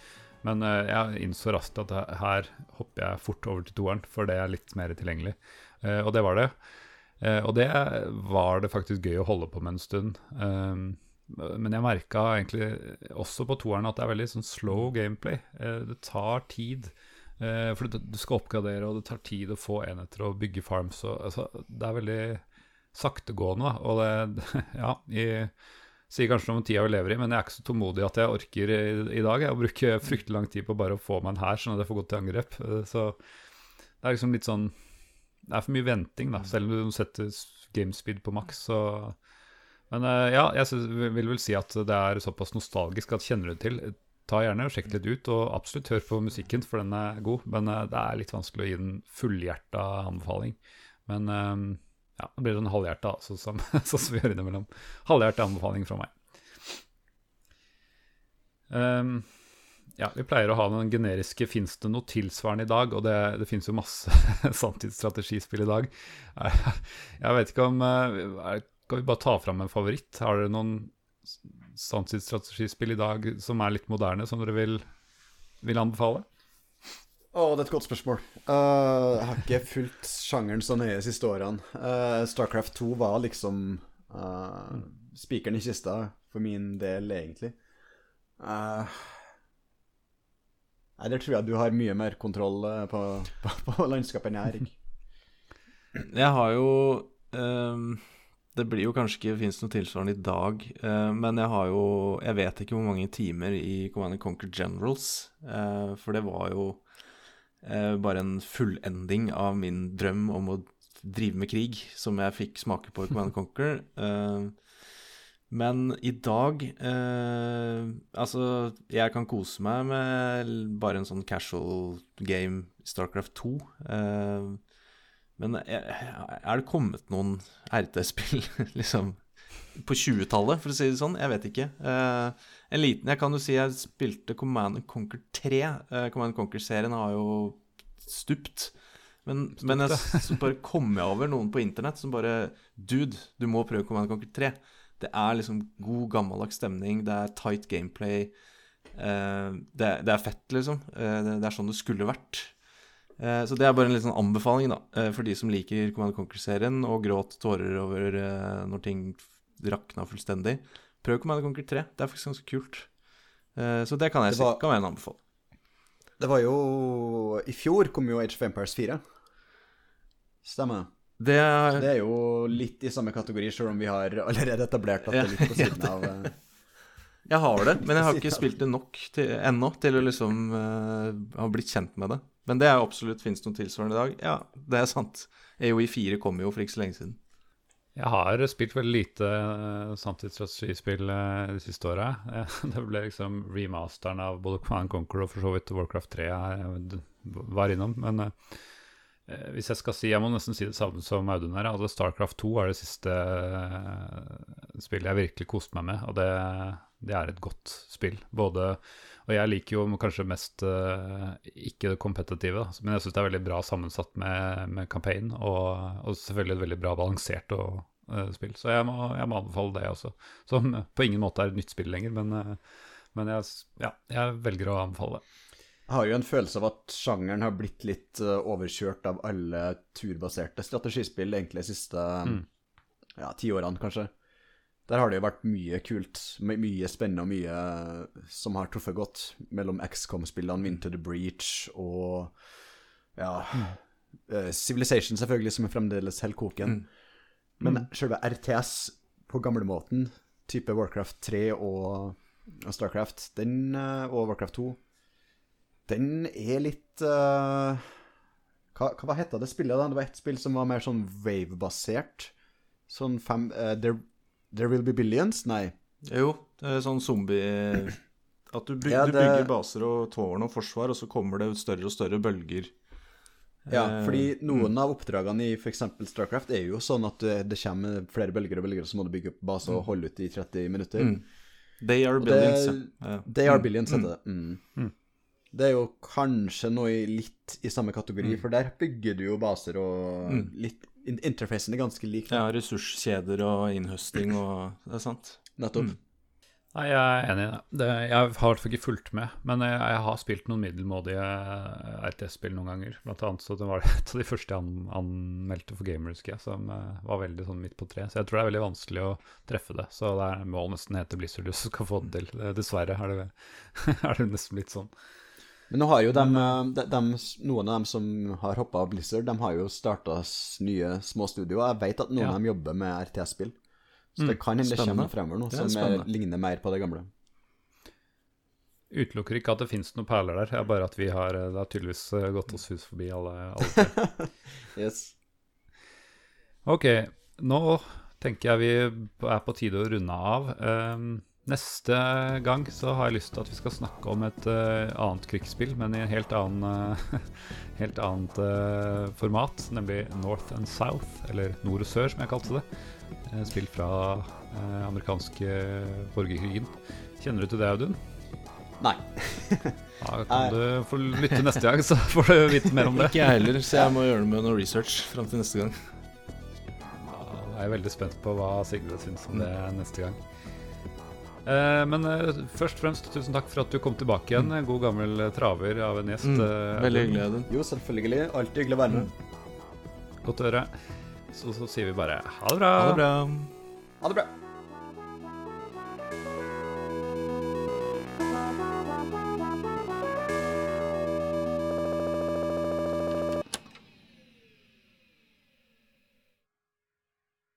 Men uh, jeg innså raskt at her hopper jeg fort over til toeren, for det er litt mer tilgjengelig. Uh, og det var det. Eh, og det var det faktisk gøy å holde på med en stund. Um, men jeg merka egentlig også på toeren at det er veldig sånn slow gameplay. Eh, det tar tid. Eh, for du, skal oppgradere, og det tar tid å få enheter og bygge farms. Og, altså, det er veldig saktegående. Og det, ja, jeg sier kanskje noe om tida vi lever i, men jeg er ikke så tålmodig at jeg orker i, i dag jeg, å bruke fryktelig lang tid på bare å få meg en hær, sånn at jeg får gått til angrep. Eh, så det er liksom litt sånn Det er for mye venting, da. Selv om du setter gamespeed på maks, så men eh, ja, jeg vil vel si at det er såpass nostalgisk at kjenner du det til, ta gjerne og sjekk litt ut, og absolutt hør på musikken, for den er god. Men uh, det er litt vanskelig å gi den fullhjerta anbefaling. Men eh, ja, det blir sånn halvhjerta, sånn som, som vi gjør innimellom. Halvhjerta anbefaling fra meg. Um, ja, vi pleier å ha den generiske 'fins det noe tilsvarende i dag'? Og det, det finnes jo masse sanntidsstrategispill i dag. Jeg vet ikke om eh, Skal vi bare ta fram en favoritt? Har dere noen sanntidsstrategispill i dag som er litt moderne, som dere vil, vil anbefale? Å, det er et godt spørsmål. Uh, jeg har ikke fulgt sjangeren så nøye de siste årene. Uh, Starcraft 2 var liksom uh, spikeren i kista for min del, egentlig. Eh, nei, der tror jeg du har mye mer kontroll på, på, på landskapet enn jeg, Erik. Jeg har jo ehm, Det blir jo kanskje ikke finnes noe tilsvarende i dag, eh, men jeg har jo Jeg vet ikke hvor mange timer i Command Conquer Generals, eh, for det var jo eh, bare en fullending av min drøm om å drive med krig, som jeg fikk smake på i Command Conquer. Eh, men i dag eh, Altså, jeg kan kose meg med bare en sånn casual game, Starcraft 2. Eh, men er er det kommet noen RT-spill liksom på 20-tallet, for å si det sånn? Jeg vet ikke. Uh, en liten Jeg kan jo si jeg spilte Command Conquer 3. Uh, Command Conquer-serien har jo stupt. Men, men jeg, bare kom jeg over noen på internett som bare Dude, du må prøve Command Conquer 3. Det er liksom god, gammeldags stemning, det er tight gameplay. Uh, det, det er fett, liksom. Eh, det, det er sånn det skulle vært. Eh, så det er bare en litt sånn anbefaling da, eh, for de som liker Command Conquer-serien og gråt tårer over eh, når ting rakna fullstendig. Prøv Command Conquer 3. Det er faktisk ganske kult. Så det kan jeg Det var- si. Kan være en anbefaling. Det var jo I fjor kom jo Age of Empires 4. Stemmer. Det er, Det er jo litt i samme kategori, selv om vi har allerede etablert at det er litt på siden av Jeg har det, men jeg har ikke spilt det nok ennå til å liksom uh, ha blitt kjent med det. Men det er absolutt finnes noe tilsvarende i dag? Ja, det er sant. EOI4 kom jo for ikke så lenge siden. Jeg har spilt veldig lite uh, samtidsstrategispill uh, de siste åra. det ble liksom remasteren av både Command Conquer og for så vidt Warcraft 3 jeg var innom. Men eh, eh, hvis jeg skal si Jeg må nesten si det samme som Audun her. Altså Starcraft 2 er det siste eh, spillet jeg virkelig koste meg med. Og det, det er et godt spill. Både Og jeg liker jo kanskje mest uh, ikke det kompetitive, da, men jeg syns det er veldig bra sammensatt med, med campaign, og, og selvfølgelig et veldig bra balansert og, uh, spill. Så jeg må, jeg må anbefale det også. Som på ingen måte er et nytt spill lenger, men, uh, men jeg, ja, jeg velger å anbefale det. Jeg har jo en følelse av at sjangeren har blitt litt overkjørt av alle turbaserte strategispill egentlig de siste Mm. ja, ti årene, kanskje. Der har det jo vært mye kult, my mye spennende og mye eh, som har truffet godt, mellom XCOM-spillene, Winter the Breach og ja eh, Civilization, selvfølgelig, som er fremdeles helt koken. Men selve RTS på gamlemåten, type Warcraft 3 og, og Starcraft, den, eh, og Warcraft 2 den er litt uh, hva, hva hette det spillet? da? Det var ett spill som var mer sånn wave-basert. Sånn fem uh, there Will Be Billions? Nei. Jo, det er sånn zombie At du, byg, Ja, du bygger baser og tårn og forsvar, og så kommer det større og større bølger. Ja, Eh, fordi noen av oppdragene i f.eks. Starcraft er jo sånn at det, det kommer flere bølger og bølger, så må du bygge opp base og holde ut i 30 minutter. Mm. They are billions, det- ja. Ja. They are billions, heter det. Mm. Det er jo kanskje noe i litt i samme kategori, for der bygger du jo baser og litt Interfacen er ganske lik. da. ja, ressurskjeder og innhøsting og Det er sant. Nettopp. Nei, jeg er enig i det. Jeg har i hvert fall ikke fulgt med, men jeg, jeg har spilt noen middelmådige RTS-spill noen ganger. Blant annet så det var det et av de første jeg an, anmeldte for Gamer, husker jeg, som eh, var veldig sånn midt på tre. Så jeg tror det er veldig vanskelig å treffe det. Så det er, må nesten hete Blizzard hvis du skal få det til. Eh, Dessverre er det, er det nesten blitt sånn. Men nå har jo dem, de, de, noen av dem som har hoppa av Blizzard, de har jo starta nye småstudioer. Jeg vet at noen Ja. av dem jobber med RTS-spill. Så det kan hende det kommer fremover noe som er, ligner mer på det gamle. Utelukker ikke at det finnes noen perler der, det er bare at vi har eh, det har tydeligvis eh, gått oss hus forbi alle, alle. Yes. Ok, nå tenker jeg vi er på tide å runde av. Ehm, neste gang så har jeg lyst til at vi skal snakke om et uh, annet krigsspill, men i en helt annen uh, helt annet uh, format, nemlig North and South, eller Nord og Sør, som jeg kalte det. Spill fra uh, amerikanske borgerkrigen. Kjenner du til det, Audun? Nei. Da kan du få lytte neste gang, så får du vite mer om det. Ikke jeg heller, så jeg må gjøre med noe research fram til neste gang. Da er jeg veldig spent på hva Sigrid syns om det neste gang. Eh, men eh, først og fremst, tusen takk for at du kom tilbake igjen. En god gammel eh, traver av en gjest. Mm, eh, veldig hyggelig. Jo, selvfølgelig. Alltid hyggelig å være med. Godt å høre. Så, så sier vi bare ha det bra. Ha det bra. Ha det bra.